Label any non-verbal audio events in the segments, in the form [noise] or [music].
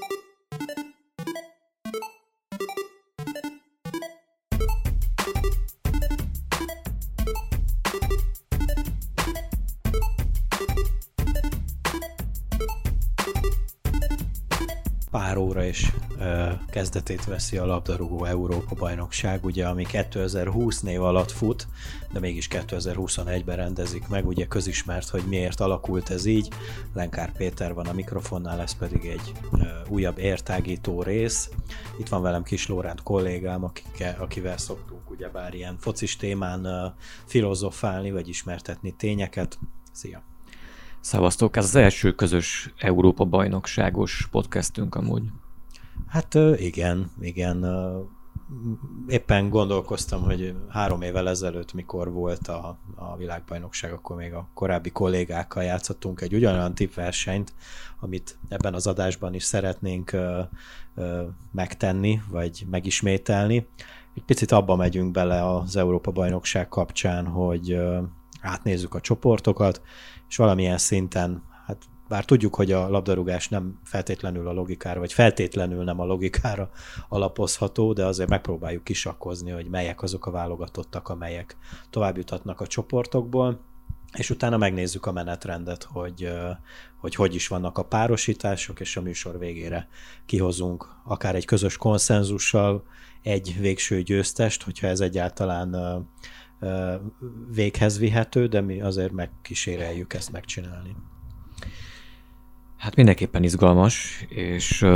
thank you pár óra is ö, kezdetét veszi a labdarúgó Európa bajnokság, ugye, ami 2020 név alatt fut, de mégis 2021-ben rendezik meg, ugye közismert, hogy miért alakult ez így. Lenkár Péter van a mikrofonnál, ez pedig egy ö, újabb értágító rész. Itt van velem Kis Lóránt kollégám, akikkel, akivel szoktunk ugyebár ilyen focis témán ö, filozofálni, vagy ismertetni tényeket. Szia! Szevasztok, ez az első közös Európa bajnokságos podcastünk amúgy. Hát igen, igen. Éppen gondolkoztam, hogy három évvel ezelőtt, mikor volt a, a világbajnokság, akkor még a korábbi kollégákkal játszottunk egy ugyanolyan tippversenyt, amit ebben az adásban is szeretnénk megtenni, vagy megismételni. Egy picit abba megyünk bele az Európa bajnokság kapcsán, hogy átnézzük a csoportokat, és valamilyen szinten, hát bár tudjuk, hogy a labdarúgás nem feltétlenül a logikára, vagy feltétlenül nem a logikára alapozható, de azért megpróbáljuk kisakkozni, hogy melyek azok a válogatottak, amelyek tovább jutatnak a csoportokból, és utána megnézzük a menetrendet, hogy, hogy hogy is vannak a párosítások, és a műsor végére kihozunk akár egy közös konszenzussal egy végső győztest, hogyha ez egyáltalán véghez vihető, de mi azért megkíséreljük ezt megcsinálni. Hát mindenképpen izgalmas, és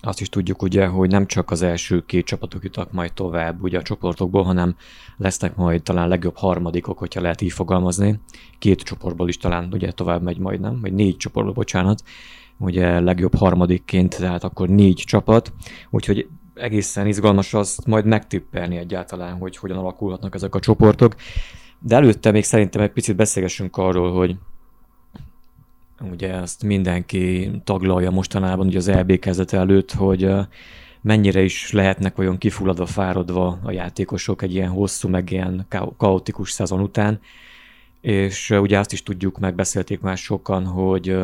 azt is tudjuk ugye, hogy nem csak az első két csapatok jutak majd tovább ugye a csoportokból, hanem lesznek majd talán legjobb harmadikok, hogyha lehet így fogalmazni. Két csoportból is talán ugye tovább megy majd, nem? Vagy négy csoportból, bocsánat. Ugye legjobb harmadikként, tehát akkor négy csapat. Úgyhogy egészen izgalmas azt majd megtippelni egyáltalán, hogy hogyan alakulhatnak ezek a csoportok. De előtte még szerintem egy picit beszélgessünk arról, hogy ugye ezt mindenki taglalja mostanában ugye az EB kezdete előtt, hogy mennyire is lehetnek olyan kifulladva, fáradva a játékosok egy ilyen hosszú, meg ilyen kaotikus szezon után. És ugye azt is tudjuk, megbeszélték már sokan, hogy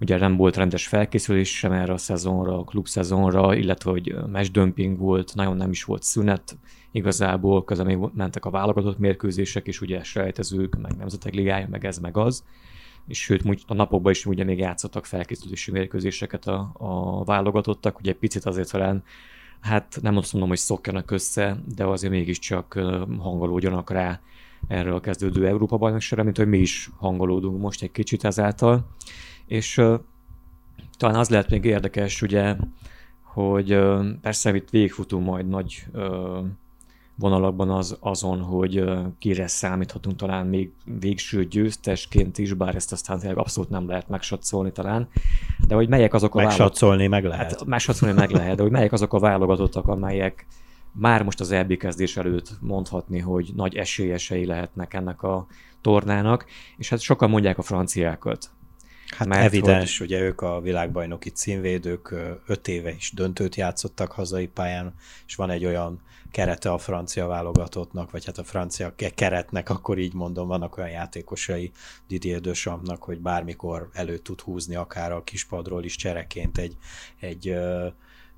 Ugye nem volt rendes felkészülés sem erre a szezonra, a klubszezonra, illetve hogy mesdömping volt, nagyon nem is volt szünet igazából, közben még mentek a válogatott mérkőzések is, ugye sejtezők, meg nemzetek ligája, meg ez, meg az és sőt, a napokban is ugye még játszottak felkészülési mérkőzéseket a, a válogatottak, ugye picit azért talán, hát nem azt mondom, hogy szokjanak össze, de azért mégiscsak hangolódjanak rá erre a kezdődő Európa bajnokságra, mint hogy mi is hangolódunk most egy kicsit ezáltal. És uh, talán az lehet még érdekes, ugye, hogy uh, persze itt végigfutunk majd nagy uh, vonalakban az, azon, hogy kire számíthatunk talán még végső győztesként is, bár ezt aztán tényleg abszolút nem lehet megsatszolni talán, de hogy melyek azok a Megsatszolni meg lehet. Hát, megsatszolni meg lehet, de hogy melyek azok a válogatottak, amelyek már most az EB kezdés előtt mondhatni, hogy nagy esélyesei lehetnek ennek a tornának, és hát sokan mondják a franciákat. Hát Mert evidens, hogy... ugye ők a világbajnoki címvédők öt éve is döntőt játszottak hazai pályán, és van egy olyan kerete a francia válogatottnak, vagy hát a francia keretnek, akkor így mondom, vannak olyan játékosai Didier Deschampsnak, hogy bármikor elő tud húzni akár a kispadról is csereként egy, egy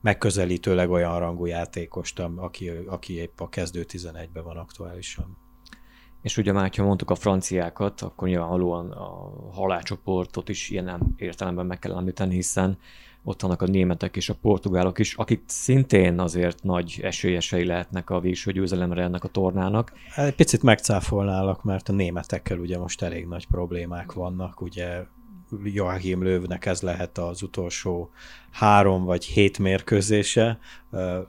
megközelítőleg olyan rangú játékost, aki, aki épp a kezdő 11-ben van aktuálisan. És ugye már, ha mondtuk a franciákat, akkor nyilvánvalóan a halálcsoportot is ilyen értelemben meg kell említeni, hiszen ott vannak a németek és a portugálok is, akik szintén azért nagy esélyesei lehetnek a végső győzelemre ennek a tornának. Hát egy picit megcáfolnálak, mert a németekkel ugye most elég nagy problémák vannak, ugye Joachim Löwnek ez lehet az utolsó három vagy hét mérkőzése,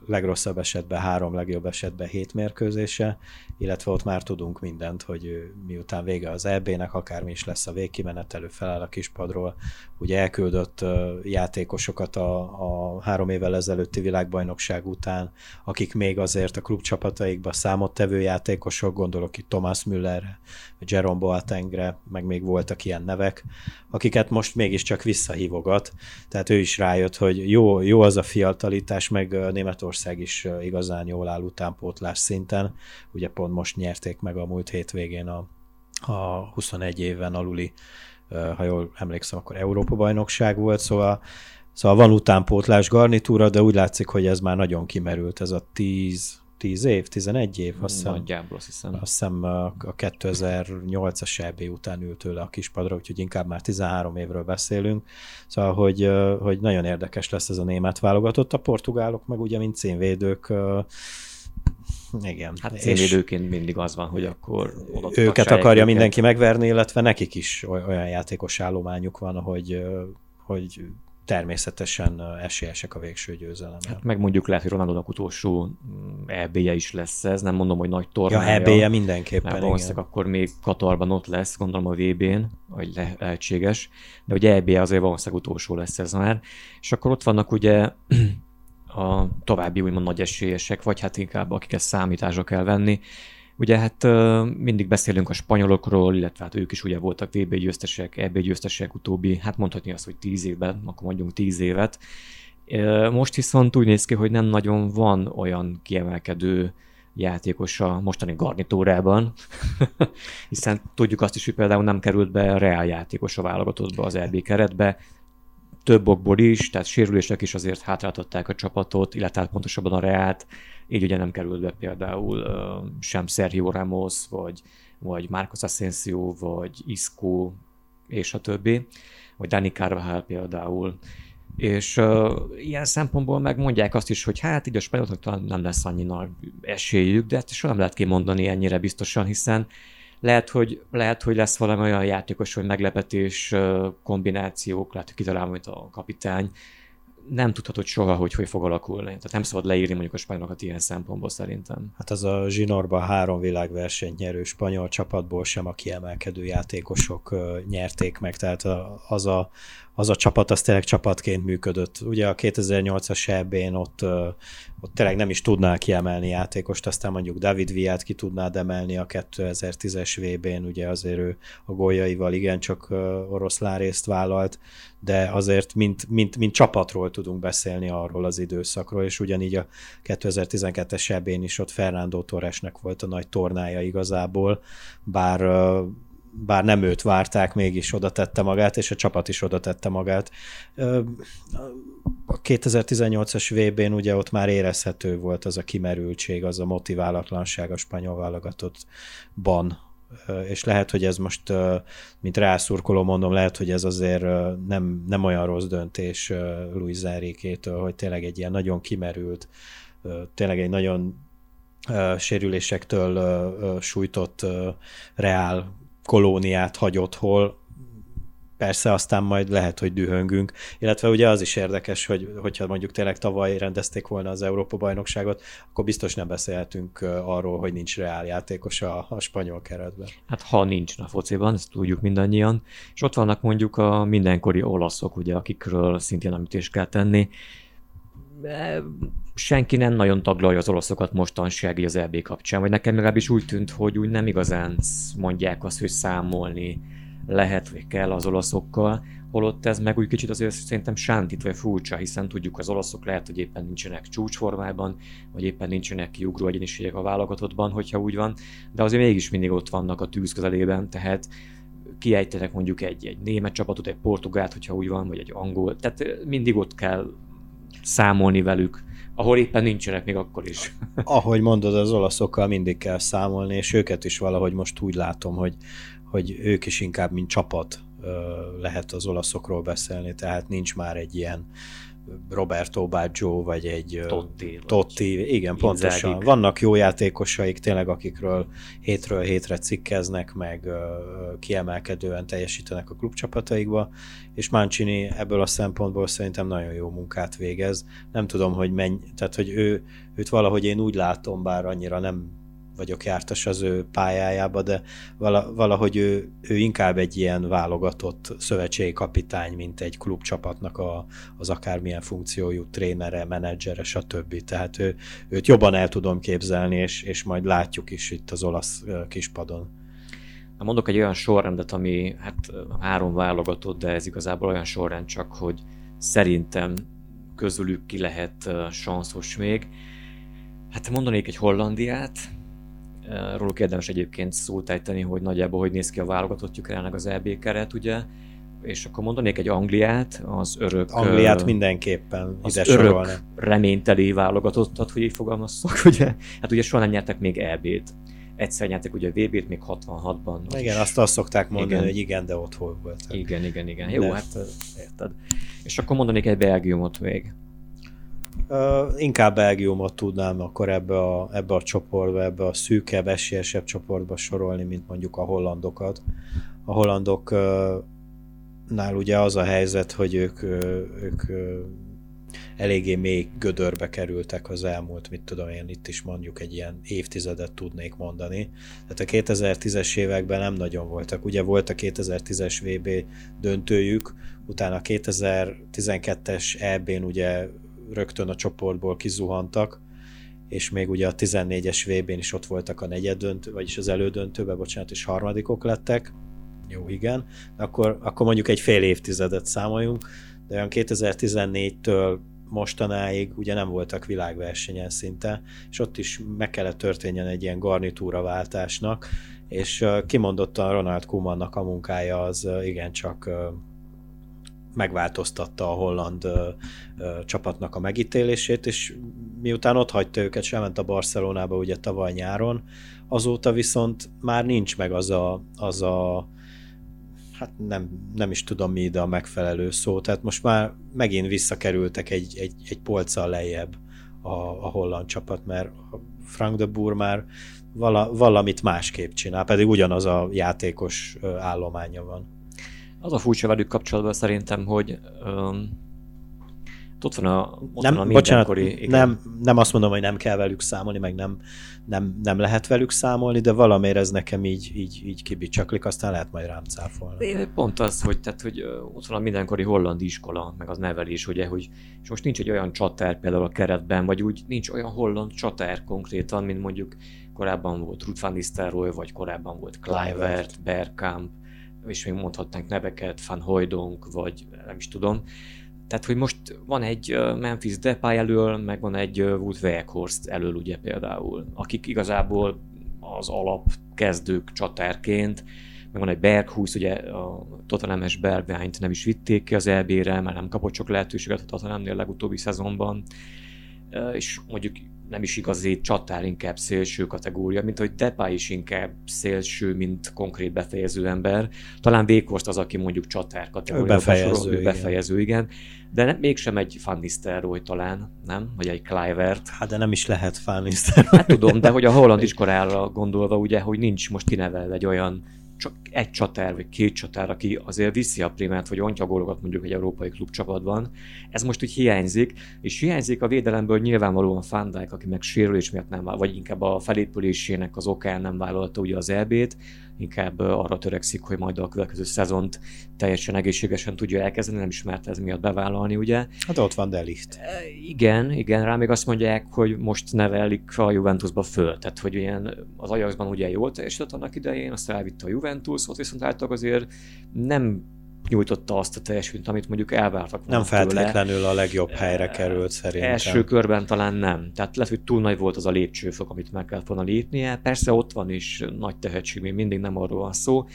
legrosszabb esetben három, legjobb esetben hét mérkőzése, illetve ott már tudunk mindent, hogy miután vége az EB-nek, akármi is lesz a végkimenetelő feláll a kispadról, ugye elküldött játékosokat a, a három évvel ezelőtti világbajnokság után, akik még azért a klubcsapataikba számottevő játékosok, gondolok itt Thomas Müllerre, Jerome Boatengre, meg még voltak ilyen nevek, akiket most mégiscsak visszahívogat, tehát ő is rájött, hogy jó, jó az a fiatalítás, meg Németország is igazán jól áll utánpótlás szinten. Ugye pont most nyerték meg a múlt hétvégén a, a 21 éven aluli, ha jól emlékszem, akkor Európa-bajnokság volt, szóval Szóval van utánpótlás garnitúra, de úgy látszik, hogy ez már nagyon kimerült, ez a 10, 10 év, 11 év, azt hiszem. Nagyjából azt hiszem. Azt hiszem a 2008-as EB után ült tőle a kispadra, úgyhogy inkább már 13 évről beszélünk. Szóval, hogy, hogy nagyon érdekes lesz ez a német válogatott. A portugálok meg ugye, mint színvédők, igen. Hát célvédőként mindig az van, hogy akkor őket akarja őket. mindenki megverni, illetve nekik is olyan játékos állományuk van, hogy, hogy természetesen esélyesek a végső győzelemre. Hát meg mondjuk lehet, hogy Ronaldónak utolsó mm, EB-je is lesz ez, nem mondom, hogy nagy tornája. Ja, EB-je mindenképpen, mert igen. akkor még Katarban ott lesz, gondolom a VB-n, vagy le- lehetséges, de ugye eb azért valószínűleg utolsó lesz ez már. És akkor ott vannak ugye a további úgymond nagy esélyesek, vagy hát inkább akiket számításra kell venni. Ugye hát mindig beszélünk a spanyolokról, illetve hát ők is ugye voltak VB győztesek, EB győztesek utóbbi, hát mondhatni azt, hogy tíz évben, akkor mondjunk tíz évet. Most viszont úgy néz ki, hogy nem nagyon van olyan kiemelkedő játékos a mostani garnitúrában, [laughs] hiszen tudjuk azt is, hogy például nem került be a reál játékos a válogatottba az EB keretbe, több okból is, tehát sérülések is azért hátráltatták a csapatot, illetve hát pontosabban a Reát, így ugye nem került be például uh, sem Sergio Ramos, vagy, vagy Marcos Asensio, vagy Isco, és a többi, vagy Dani Carvajal például. És uh, ilyen szempontból megmondják azt is, hogy hát így a spanyoloknak talán nem lesz annyi nagy esélyük, de ezt soha nem lehet kimondani ennyire biztosan, hiszen lehet, hogy, lehet, hogy lesz valami olyan játékos, hogy meglepetés kombinációk, lehet, hogy kitalál majd a kapitány, nem tudhatod soha, hogy hogy fog alakulni. Tehát nem szabad leírni mondjuk a spanyolokat ilyen szempontból szerintem. Hát az a zsinórban három világversenyt nyerő spanyol csapatból sem a kiemelkedő játékosok nyerték meg, tehát az a, az a csapat az tényleg csapatként működött. Ugye a 2008-as eb ott, ott tényleg nem is tudná kiemelni játékost, aztán mondjuk David Viát ki tudnád emelni a 2010-es VB-n, ugye azért ő a góljaival igencsak oroszlán részt vállalt, de azért mint, mint, mint csapatról tudunk beszélni arról az időszakról, és ugyanígy a 2012-es eb is ott Fernando Torresnek volt a nagy tornája igazából, bár bár nem őt várták, mégis oda tette magát, és a csapat is oda tette magát. A 2018-as VB-n ugye ott már érezhető volt az a kimerültség, az a motiválatlanság a spanyol válogatottban, és lehet, hogy ez most, mint rászurkoló mondom, lehet, hogy ez azért nem, nem olyan rossz döntés Luis Enrique-től, hogy tényleg egy ilyen nagyon kimerült, tényleg egy nagyon sérülésektől sújtott reál kolóniát hagyott, hol persze aztán majd lehet, hogy dühöngünk. Illetve ugye az is érdekes, hogy hogyha mondjuk tényleg tavaly rendezték volna az Európa-bajnokságot, akkor biztos nem beszélhetünk arról, hogy nincs reál játékos a, a spanyol keretben. Hát ha nincs a fociban, ezt tudjuk mindannyian. És ott vannak mondjuk a mindenkori olaszok, ugye, akikről szintén említést kell tenni senki nem nagyon taglalja az olaszokat mostanság az EB kapcsán, vagy nekem legalábbis úgy tűnt, hogy úgy nem igazán mondják azt, hogy számolni lehet, vagy kell az olaszokkal, holott ez meg úgy kicsit azért szerintem sántít vagy furcsa, hiszen tudjuk, az olaszok lehet, hogy éppen nincsenek csúcsformában, vagy éppen nincsenek kiugró egyeniségek a válogatottban, hogyha úgy van, de azért mégis mindig ott vannak a tűz közelében, tehát kiejtenek mondjuk egy, egy német csapatot, egy portugált, hogyha úgy van, vagy egy angol, tehát mindig ott kell számolni velük, ahol éppen nincsenek még akkor is. Ahogy mondod, az olaszokkal mindig kell számolni, és őket is valahogy most úgy látom, hogy, hogy ők is inkább mint csapat lehet az olaszokról beszélni, tehát nincs már egy ilyen Roberto Baggio, vagy egy Totti, Totti vagy igen, pontosan. Vannak jó játékosaik tényleg, akikről hétről hétre cikkeznek, meg kiemelkedően teljesítenek a klubcsapataikba, és Mancini ebből a szempontból szerintem nagyon jó munkát végez. Nem tudom, hogy menny, tehát hogy ő, őt valahogy én úgy látom, bár annyira nem vagyok jártas az ő pályájába, de valahogy ő, ő inkább egy ilyen válogatott szövetségi kapitány, mint egy klubcsapatnak a, az akármilyen funkciójú trénere, menedzsere, stb. Tehát ő, őt jobban el tudom képzelni, és, és majd látjuk is itt az olasz kispadon. Na mondok egy olyan sorrendet, ami hát három válogatott, de ez igazából olyan sorrend csak, hogy szerintem közülük ki lehet sanszos még. Hát mondanék egy Hollandiát, Róluk érdemes egyébként szót ejteni, hogy nagyjából hogy néz ki a válogatottjuk jelenleg az EB keret, ugye. és akkor mondanék egy Angliát, az örök... Angliát mindenképpen az ide örök sorolni. reményteli válogatottat, hogy így fogalmazzak, [laughs] ugye? Hát ugye soha nem nyertek még EB-t. Egyszer nyertek ugye a VB-t még 66-ban. Igen, is. azt azt szokták mondani, igen. hogy igen, de ott hol volt. Igen, igen, igen. De... Jó, hát érted. És akkor mondanék egy Belgiumot még. Inkább Belgiumot tudnám akkor ebbe a, ebbe a csoportba, ebbe a szűkebb, esélyesebb csoportba sorolni, mint mondjuk a hollandokat. A hollandok uh, nál ugye az a helyzet, hogy ők, ők eléggé mély gödörbe kerültek az elmúlt, mit tudom én, itt is mondjuk egy ilyen évtizedet tudnék mondani. Tehát a 2010-es években nem nagyon voltak. Ugye volt a 2010-es VB döntőjük, utána a 2012-es EB-n ugye rögtön a csoportból kizuhantak, és még ugye a 14-es VB-n is ott voltak a negyed döntő, vagyis az elődöntőben, bocsánat, és harmadikok lettek jó, igen. Akkor, akkor mondjuk egy fél évtizedet számoljunk, de olyan 2014-től mostanáig ugye nem voltak világversenyen szinte, és ott is meg kellett történjen egy ilyen garnitúraváltásnak, és kimondottan Ronald Koemannak a munkája az igencsak megváltoztatta a holland ö, ö, csapatnak a megítélését, és miután ott hagyta őket, és elment a Barcelonába ugye tavaly nyáron, azóta viszont már nincs meg az a, az a hát nem, nem is tudom mi ide a megfelelő szó, tehát most már megint visszakerültek egy, egy, egy polccal lejjebb a, a holland csapat, mert Frank de Boer már vala, valamit másképp csinál, pedig ugyanaz a játékos állománya van. Az a furcsa velük kapcsolatban szerintem, hogy um, ott van a, ott nem, van a bocsánat, igen. nem, nem azt mondom, hogy nem kell velük számolni, meg nem, nem, nem lehet velük számolni, de valamiért ez nekem így, így, így kibicsaklik, aztán lehet majd rám cáfolni. Pont az, hogy, tehát, hogy ott van a mindenkori holland iskola, meg az nevelés, ugye, hogy és most nincs egy olyan csatár például a keretben, vagy úgy nincs olyan holland csatár konkrétan, mint mondjuk korábban volt Ruth van Nistelrooy, vagy korábban volt Kluivert, Bergkamp, és még mondhatnánk neveket, Van Hooydonk, vagy nem is tudom. Tehát, hogy most van egy Memphis Depay elől, meg van egy Wood Weghorst elől ugye például, akik igazából az alap kezdők csatárként, meg van egy Berghúz, ugye a Tottenham-es nem is vitték ki az EB-re, mert nem kapott sok lehetőséget a Tottenhamnél legutóbbi szezonban, és mondjuk nem is igazi csatár, inkább szélső kategória, mint hogy Depay is inkább szélső, mint konkrét befejező ember. Talán Vékost az, aki mondjuk csatár kategória. Ő befejező, igen. befejező, igen. De nem, mégsem egy Van Nistelrooy talán, nem? Vagy egy Clivert. Hát de nem is lehet Van Nistelrooy. Hát tudom, de hogy a holland [laughs] iskolára gondolva ugye, hogy nincs most kinevelve egy olyan csak egy csatár, vagy két csatár, aki azért viszi a primát, vagy ontja mondjuk egy európai klubcsapatban. Ez most úgy hiányzik, és hiányzik a védelemből nyilvánvalóan Fandijk, aki meg sérülés miatt nem, vagy inkább a felépülésének az okán nem vállalta ugye az EB-t, inkább arra törekszik, hogy majd a következő szezont teljesen egészségesen tudja elkezdeni, nem ismert ez miatt bevállalni, ugye? Hát ott van Delicht. Igen, igen, rá még azt mondják, hogy most nevelik a Juventusba föl, tehát hogy ilyen az Ajaxban ugye jól teljesített annak idején, aztán elvitte a Juventus, ott viszont általában azért nem nyújtotta azt a teljesítményt, amit mondjuk elvártak Nem feltétlenül tőle. a legjobb helyre került szerintem. Első körben talán nem. Tehát lehet, hogy túl nagy volt az a lépcsőfok, amit meg kellett volna lépnie. Persze ott van is nagy tehetség, még mindig nem arról van szó.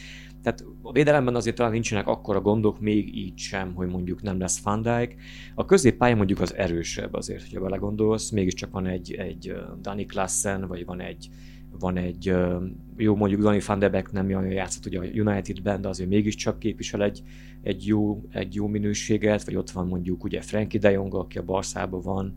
Tehát a védelemben azért talán nincsenek akkora gondok, még így sem, hogy mondjuk nem lesz Van Dijk. A középpálya mondjuk az erősebb azért, hogyha belegondolsz, mégiscsak van egy, egy Dani Klassen, vagy van egy van egy, jó mondjuk Donny van de Beek nem olyan játszott ugye a Unitedben, de azért mégiscsak képvisel egy, egy, jó, egy jó minőséget, vagy ott van mondjuk ugye Frankie de Jong, aki a Barszában van,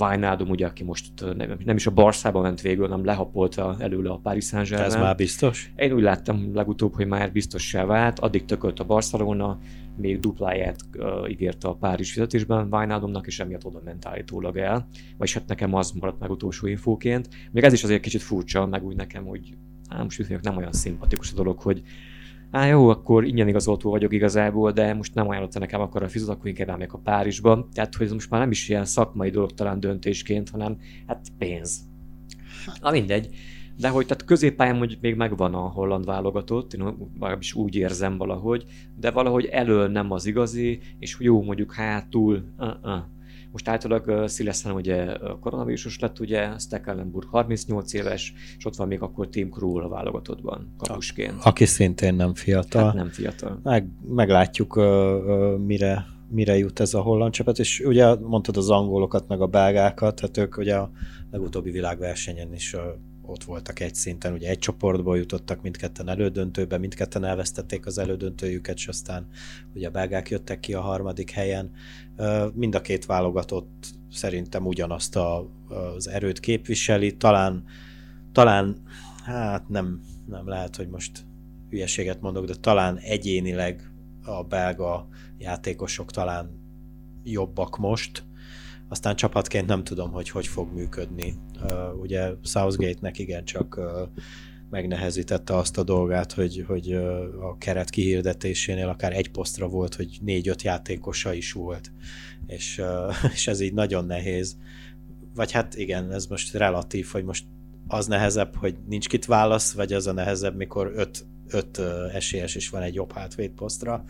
Wijnaldum, ugye, aki most nem, nem is a Barszába ment végül, hanem lehapolta előle a Paris saint Ez már biztos? Én úgy láttam legutóbb, hogy már biztossá vált, addig tökölt a Barcelona, még dupláját uh, ígérte a Párizs fizetésben Wijnaldumnak, és emiatt oda ment állítólag el. Vagyis hát nekem az maradt meg utolsó infóként. Még ez is azért kicsit furcsa, meg úgy nekem, hogy hát most nem olyan szimpatikus a dolog, hogy á jó, akkor ingyen igazoltó vagyok igazából, de most nem ajánlotta nekem akkor a fizet, akkor inkább elmegyek a Párizsba. Tehát, hogy ez most már nem is ilyen szakmai dolog talán döntésként, hanem hát pénz. Na mindegy. De hogy tehát középpályán mondjuk még megvan a holland válogatott, én is úgy érzem valahogy, de valahogy elől nem az igazi, és jó mondjuk hátul, uh-uh. Most általában Szileszen ugye koronavírusos lett, ugye, Stekelenburg 38 éves, és ott van még akkor Tim Krul a válogatottban, kapusként. Aki szintén nem fiatal. Hát nem fiatal. Meg, meglátjuk, uh, uh, mire, mire jut ez a holland csapat, és ugye mondtad az angolokat, meg a belgákat, hát ők ugye a legutóbbi világversenyen is uh, ott voltak egy szinten, ugye egy csoportból jutottak mindketten elődöntőbe, mindketten elvesztették az elődöntőjüket, és aztán ugye a belgák jöttek ki a harmadik helyen. Mind a két válogatott szerintem ugyanazt a, az erőt képviseli, talán, talán hát nem, nem lehet, hogy most hülyeséget mondok, de talán egyénileg a belga játékosok talán jobbak most, aztán csapatként nem tudom, hogy hogy fog működni. Ugye Southgate-nek igencsak megnehezítette azt a dolgát, hogy, hogy a keret kihirdetésénél akár egy posztra volt, hogy négy-öt játékosa is volt, és, [laughs] és ez így nagyon nehéz. Vagy hát igen, ez most relatív, hogy most az nehezebb, hogy nincs kit válasz, vagy az a nehezebb, mikor öt, öt esélyes is van egy jobb hátvéd posztra,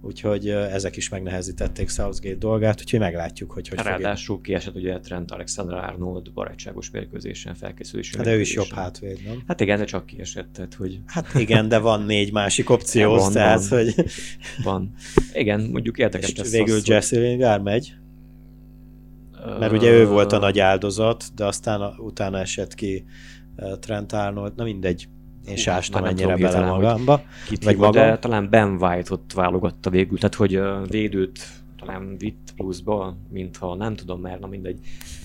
úgyhogy ezek is megnehezítették Southgate dolgát, úgyhogy meglátjuk, hogy hogy Ráadásul fogja. kiesett ugye Trent Alexander Arnold barátságos mérkőzésen felkészülésen. Hát de ő is jobb hátvéd, nem? Hát igen, de csak kiesett, tehát hogy... Hát igen, de van négy másik opció, van, tehát van. hogy... Van. Igen, mondjuk érdekes És végül az, Jesse Lingard megy? Mert ugye ő volt a nagy áldozat, de aztán utána esett ki Trent Arnold, na mindegy. Én se ástam ennyire bele magamba. Vagy magam. De talán Ben White ott válogatta végül, tehát hogy védőt talán vitt pluszba, mintha nem tudom, mert na mindegy,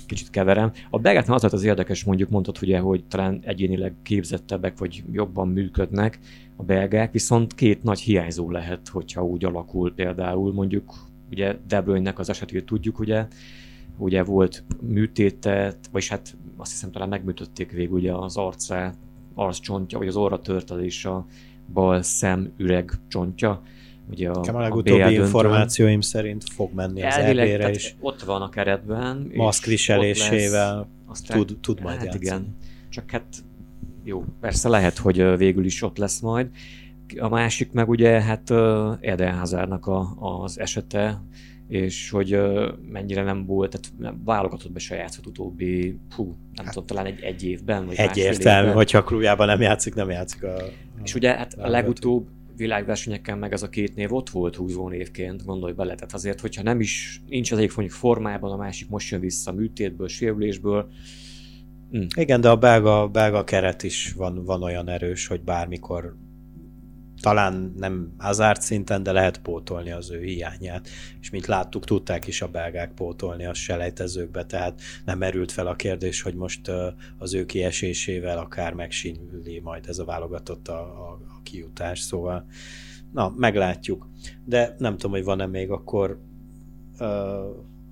kicsit keverem. A belgáknál az az érdekes, mondjuk mondtad, ugye, hogy talán egyénileg képzettebbek, vagy jobban működnek a belgák, viszont két nagy hiányzó lehet, hogyha úgy alakul például, mondjuk ugye De Bruyne-nek az esetét tudjuk, ugye, ugye volt műtétet, vagyis hát azt hiszem talán megműtötték végül ugye az arcát, arccsontja, vagy az orra törtelés a bal szem üreg csontja. Ugye a, a legutóbbi információim szerint fog menni az eb is. Ott van a keretben. Maszkviselésével tud, tud majd hát játszani. igen. Csak hát jó, persze lehet, hogy végül is ott lesz majd. A másik meg ugye hát Eden Hazardnak a, az esete, és hogy uh, mennyire nem volt, tehát válogatott be se játszott utóbbi, hú, nem hát, tudom, talán egy, egy évben, vagy Egyértelmű, hogyha Krújában nem játszik, nem játszik a, a És ugye hát a legutóbb világversenyeken meg az a két név ott volt húzó névként, gondolj bele, tehát azért, hogyha nem is, nincs az egyik mondjuk formában, a másik most jön vissza műtétből, sérülésből, hm. Igen, de a belga, belga keret is van, van olyan erős, hogy bármikor talán nem Hazard szinten, de lehet pótolni az ő hiányát. És mint láttuk, tudták is a belgák pótolni a selejtezőkbe, tehát nem merült fel a kérdés, hogy most az ő kiesésével akár megsínli majd ez a válogatott a, a, a kijutás, szóval na, meglátjuk. De nem tudom, hogy van-e még akkor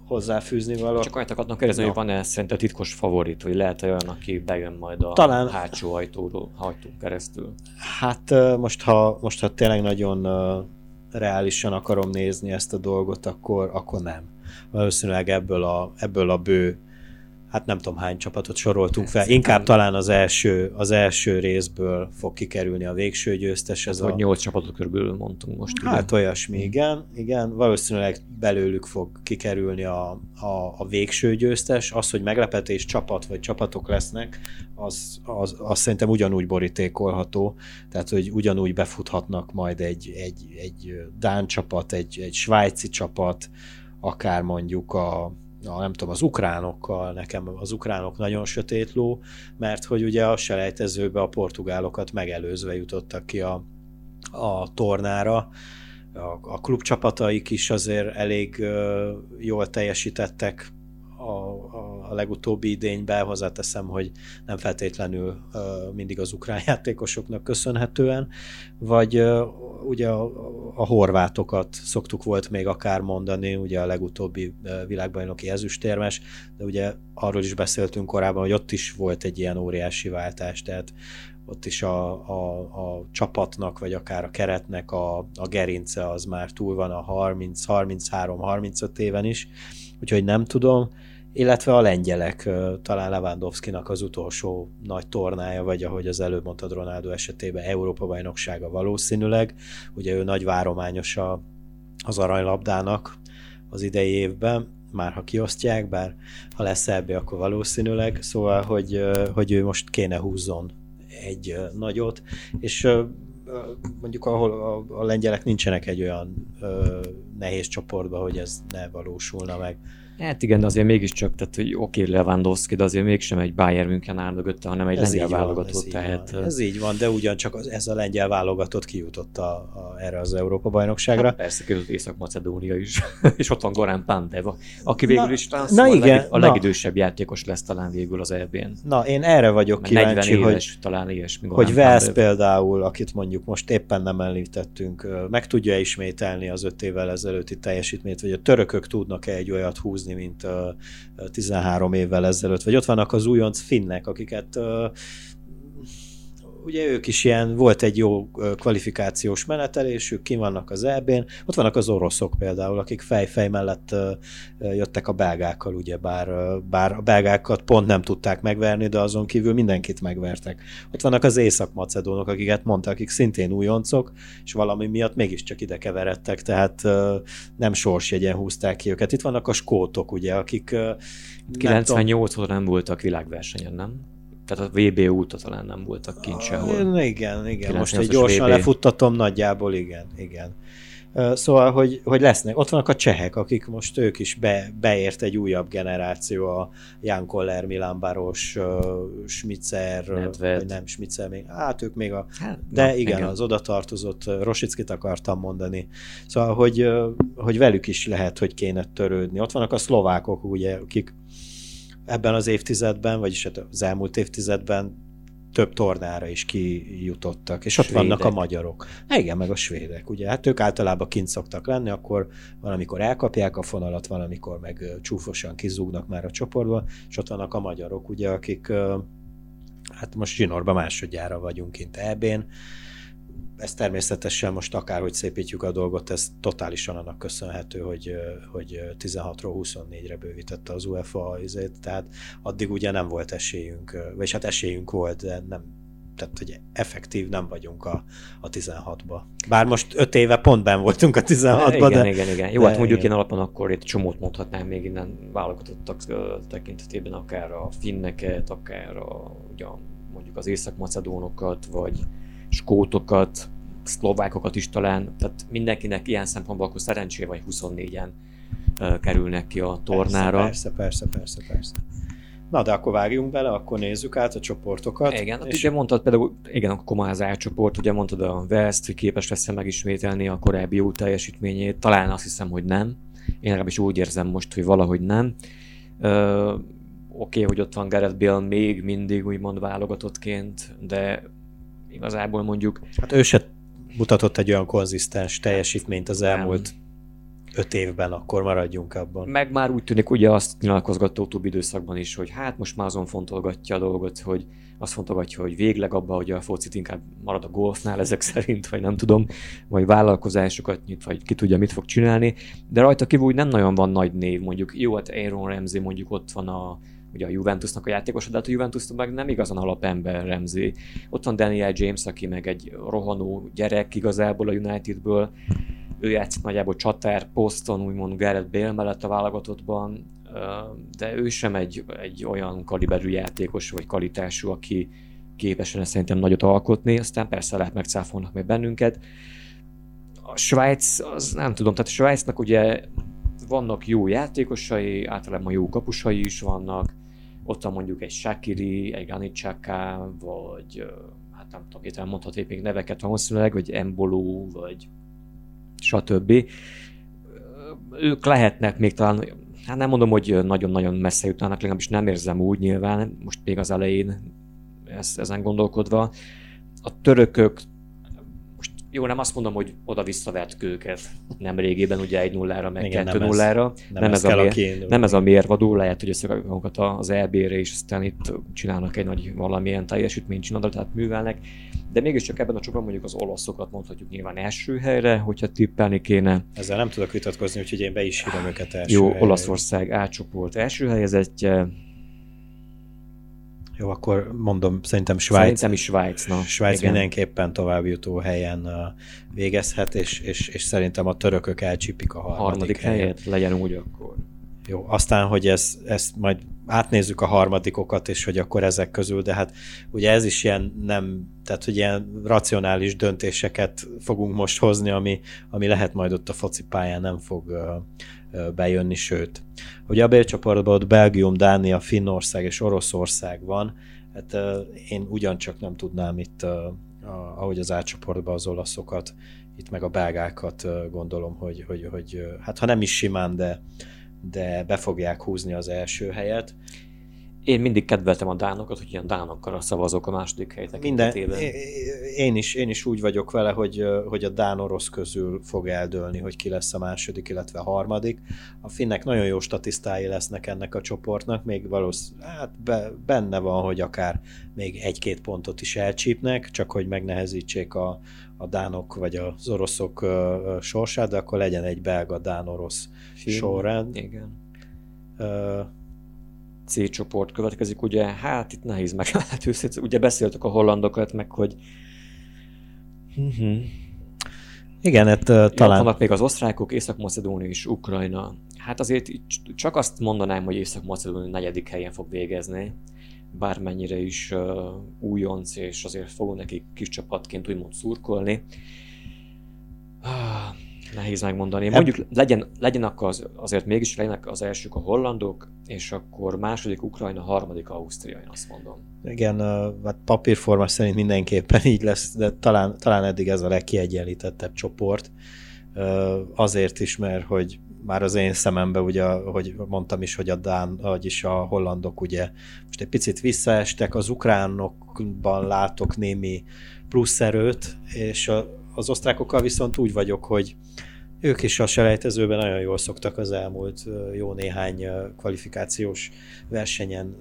hozzáfűzni való. Csak annyit akartam kérdezni, no. hogy van-e szerint titkos favorit, hogy lehet -e olyan, aki bejön majd a Talán... hátsó ajtóról, hajtó keresztül? Hát most ha, most, ha tényleg nagyon reálisan akarom nézni ezt a dolgot, akkor, akkor nem. Valószínűleg ebből a, ebből a bő hát nem tudom hány csapatot soroltunk fel, inkább talán az első, az első részből fog kikerülni a végső győztes. Ez hát, a... nyolc csapatot körülbelül mondtunk most. Hát ugye? olyasmi, igen, igen, valószínűleg belőlük fog kikerülni a, a, a végső győztes. Az, hogy meglepetés csapat vagy csapatok lesznek, az, az, az szerintem ugyanúgy borítékolható, tehát hogy ugyanúgy befuthatnak majd egy, egy, egy Dán csapat, egy, egy svájci csapat, akár mondjuk a, a, nem tudom, az ukránokkal, nekem az ukránok nagyon sötét ló, mert hogy ugye a selejtezőbe a portugálokat megelőzve jutottak ki a, a tornára, a, a klubcsapataik is azért elég uh, jól teljesítettek. A, a, a legutóbbi idényben, hozzáteszem, hogy nem feltétlenül uh, mindig az ukrán [laughs] játékosoknak köszönhetően, vagy uh, ugye a, a horvátokat szoktuk volt még akár mondani, ugye a legutóbbi világbajnoki ezüstérmes, de ugye arról is beszéltünk korábban, hogy ott is volt egy ilyen óriási váltás, tehát ott is a, a, a csapatnak, vagy akár a keretnek a, a gerince az már túl van a 30, 33, 35 éven is, úgyhogy nem tudom, illetve a lengyelek, talán Lewandowski-nak az utolsó nagy tornája, vagy ahogy az előbb mondtad Ronaldo esetében, Európa bajnoksága valószínűleg. Ugye ő nagy várományosa az aranylabdának az idei évben, már ha kiosztják, bár ha lesz ebbe, akkor valószínűleg, szóval, hogy, hogy ő most kéne húzzon egy nagyot, és mondjuk ahol a, a lengyelek nincsenek egy olyan ö, nehéz csoportban, hogy ez ne valósulna meg. Hát igen, de azért mégiscsak, tehát hogy oké okay, Lewandowski, de azért mégsem egy Bayern München áll mögötte, hanem egy ez lengyel válogatott. Tehát... Van. Ez így van, de ugyancsak az, ez a lengyel válogatott kijutott a, a, erre az Európa bajnokságra. Hát persze, között Észak-Macedónia is, [laughs] és ott van Gorán Pandeva, aki végül is na, na igen, a, leg, a legidősebb játékos lesz talán végül az EB-n. Na, én erre vagyok Mert kíváncsi, 40 éves, hogy, talán ilyesmi, hogy Velsz például, akit mondjuk most éppen nem említettünk, meg tudja ismételni az öt évvel ezelőtti teljesítményt, vagy a törökök tudnak-e egy olyat húzni, mint 13 évvel ezelőtt, vagy ott vannak az újonc finnek, akiket ugye ők is ilyen, volt egy jó kvalifikációs menetelésük, ki vannak az EB-n, ott vannak az oroszok például, akik fej-fej mellett jöttek a belgákkal, ugye bár, bár a belgákat pont nem tudták megverni, de azon kívül mindenkit megvertek. Ott vannak az észak-macedónok, akiket mondta, akik szintén újoncok, és valami miatt mégiscsak ide keveredtek, tehát nem sorsjegyen húzták ki őket. Itt vannak a skótok, ugye, akik 98 óta nem voltak világversenyen, nem? Tehát a VB úta talán nem voltak kint sehol. Igen, igen. Most egy gyorsan VB. lefuttatom nagyjából, igen, igen. Szóval, hogy, hogy lesznek, ott vannak a csehek, akik most ők is be, beért egy újabb generáció, a Jan Koller, Milan Baros, Schmitzer, Nedved. vagy nem Schmitzer még, hát ők még a, hát, de na, igen, igen, az oda tartozott, Rosickit akartam mondani. Szóval, hogy, hogy velük is lehet, hogy kéne törődni. Ott vannak a szlovákok, ugye, akik ebben az évtizedben, vagyis hát az elmúlt évtizedben több tornára is kijutottak, és ott svédek. vannak a magyarok. Igen, meg a svédek, ugye, hát ők általában kint szoktak lenni, akkor valamikor elkapják a fonalat, valamikor meg csúfosan kizúgnak már a csoportba, és ott vannak a magyarok, ugye, akik hát most zsinórban másodjára vagyunk kint EB-n, ez természetesen most akárhogy szépítjük a dolgot, ez totálisan annak köszönhető, hogy, hogy 16-ról 24-re bővítette az UEFA izét, tehát addig ugye nem volt esélyünk, vagy hát esélyünk volt, de nem, tehát hogy effektív nem vagyunk a, a 16-ba. Bár most 5 éve pont ben voltunk a 16-ba, igen, de... Igen, igen, Jó, hát mondjuk igen. én alapon akkor itt csomót mondhatnám még innen válogatottak tekintetében, akár a finneket, akár a, ugye, mondjuk az észak-macedónokat, vagy skótokat, szlovákokat is talán, tehát mindenkinek ilyen szempontból akkor szerencsé vagy 24-en uh, kerülnek ki a tornára. Persze, persze, persze, persze. Na, de akkor vágjunk bele, akkor nézzük át a csoportokat. Igen, és... ugye mondtad például, igen, A csoport, ugye mondtad a West, hogy képes lesz megismételni a korábbi jó teljesítményét, talán azt hiszem, hogy nem. Én legalábbis úgy érzem most, hogy valahogy nem. Uh, Oké, okay, hogy ott van Gareth Bale még mindig úgymond válogatottként, de igazából mondjuk... Hát ő se mutatott egy olyan konzisztens teljesítményt az elmúlt nem. öt évben, akkor maradjunk abban. Meg már úgy tűnik, ugye azt nyilatkozgatta utóbbi időszakban is, hogy hát most már azon fontolgatja a dolgot, hogy azt fontolgatja, hogy végleg abba, hogy a focit inkább marad a golfnál ezek [laughs] szerint, vagy nem tudom, vagy vállalkozásokat nyit, vagy ki tudja, mit fog csinálni, de rajta kívül úgy nem nagyon van nagy név, mondjuk jó, hát Aaron Ramsey mondjuk ott van a ugye a Juventusnak a játékosa, de hát a Juventus meg nem igazán alapember Remzi. Ott van Daniel James, aki meg egy rohanó gyerek igazából a Unitedből, ő játszik nagyjából csatár poszton, úgymond Gareth Bale mellett a válogatottban, de ő sem egy, egy olyan kaliberű játékos, vagy kvalitású, aki képes szerintem nagyot alkotni, aztán persze lehet megcáfolnak meg bennünket. A Svájc, az nem tudom, tehát a Svájcnak ugye vannak jó játékosai, általában jó kapusai is vannak, ott van mondjuk egy Shakiri, egy Ganicsaka, vagy hát nem tudom, itt mondhatnék még neveket valószínűleg, vagy Embolo, vagy stb. Ők lehetnek még talán, hát nem mondom, hogy nagyon-nagyon messze jutnának, legalábbis nem érzem úgy nyilván, most még az elején ezt, ezen gondolkodva. A törökök jó, nem azt mondom, hogy oda visszavert őket nem régében, ugye egy nullára, meg Igen, kettő nem nullára. Ez, nem, nem, ez, a mér, nem ez a mérvadó, lehet, hogy összerakják magukat az EB-re, és aztán itt csinálnak egy nagy valamilyen teljesítményt csinálnak, tehát művelnek. De mégiscsak ebben a csoportban mondjuk az olaszokat mondhatjuk nyilván első helyre, hogyha tippelni kéne. Ezzel nem tudok vitatkozni, úgyhogy én be is hívom őket első Jó, helyre. Olaszország A csoport első helyezettje, jó, akkor mondom, szerintem Svájc. Szerintem is Svájc, na. Svájc igen. mindenképpen továbbjutó helyen végezhet, és, és, és szerintem a törökök elcsípik a harmadik, harmadik helyet. helyet. Legyen úgy akkor. Jó, aztán, hogy ez, ezt majd átnézzük a harmadikokat, és hogy akkor ezek közül, de hát ugye ez is ilyen nem, tehát hogy ilyen racionális döntéseket fogunk most hozni, ami, ami lehet majd ott a focipályán nem fog bejönni, sőt. Ugye a B csoportban ott Belgium, Dánia, Finnország és Oroszország van, hát én ugyancsak nem tudnám itt, ahogy az átcsoportban az olaszokat, itt meg a belgákat gondolom, hogy, hogy, hogy hát ha nem is simán, de, de be fogják húzni az első helyet. Én mindig kedveltem a dánokat, hogy ilyen dánokkal szavazok a második helyet Minden, én is, én is úgy vagyok vele, hogy, hogy a dán-orosz közül fog eldőlni, hogy ki lesz a második, illetve a harmadik. A finnek nagyon jó statisztái lesznek ennek a csoportnak, még valószínűleg hát be, benne van, hogy akár még egy-két pontot is elcsípnek, csak hogy megnehezítsék a, a dánok vagy az oroszok uh, sorsát, de akkor legyen egy belga-dán-orosz sorrend. Igen. Uh, C csoport következik, ugye, hát itt nehéz meg, hát őszintén, ugye beszéltük a hollandokat, meg hogy uh-huh. igen, hát uh, talán... Vannak még az osztrákok, Észak-Macedónia és Ukrajna. Hát azért csak azt mondanám, hogy Észak-Macedónia negyedik helyen fog végezni bármennyire is uh, újonc, és azért fogunk neki kis csapatként úgymond szurkolni. Ah, nehéz megmondani. Mondjuk legyen, legyenek az, azért mégis legyenek az elsők a hollandok, és akkor második Ukrajna, harmadik Ausztria, én azt mondom. Igen, hát papírforma szerint mindenképpen így lesz, de talán, talán eddig ez a legkiegyenlítettebb csoport. Azért is, mert hogy már az én szemembe, ugye, hogy mondtam is, hogy a Dán, vagyis a hollandok ugye most egy picit visszaestek, az ukránokban látok némi plusz erőt, és a, az osztrákokkal viszont úgy vagyok, hogy ők is a selejtezőben nagyon jól szoktak az elmúlt jó néhány kvalifikációs versenyen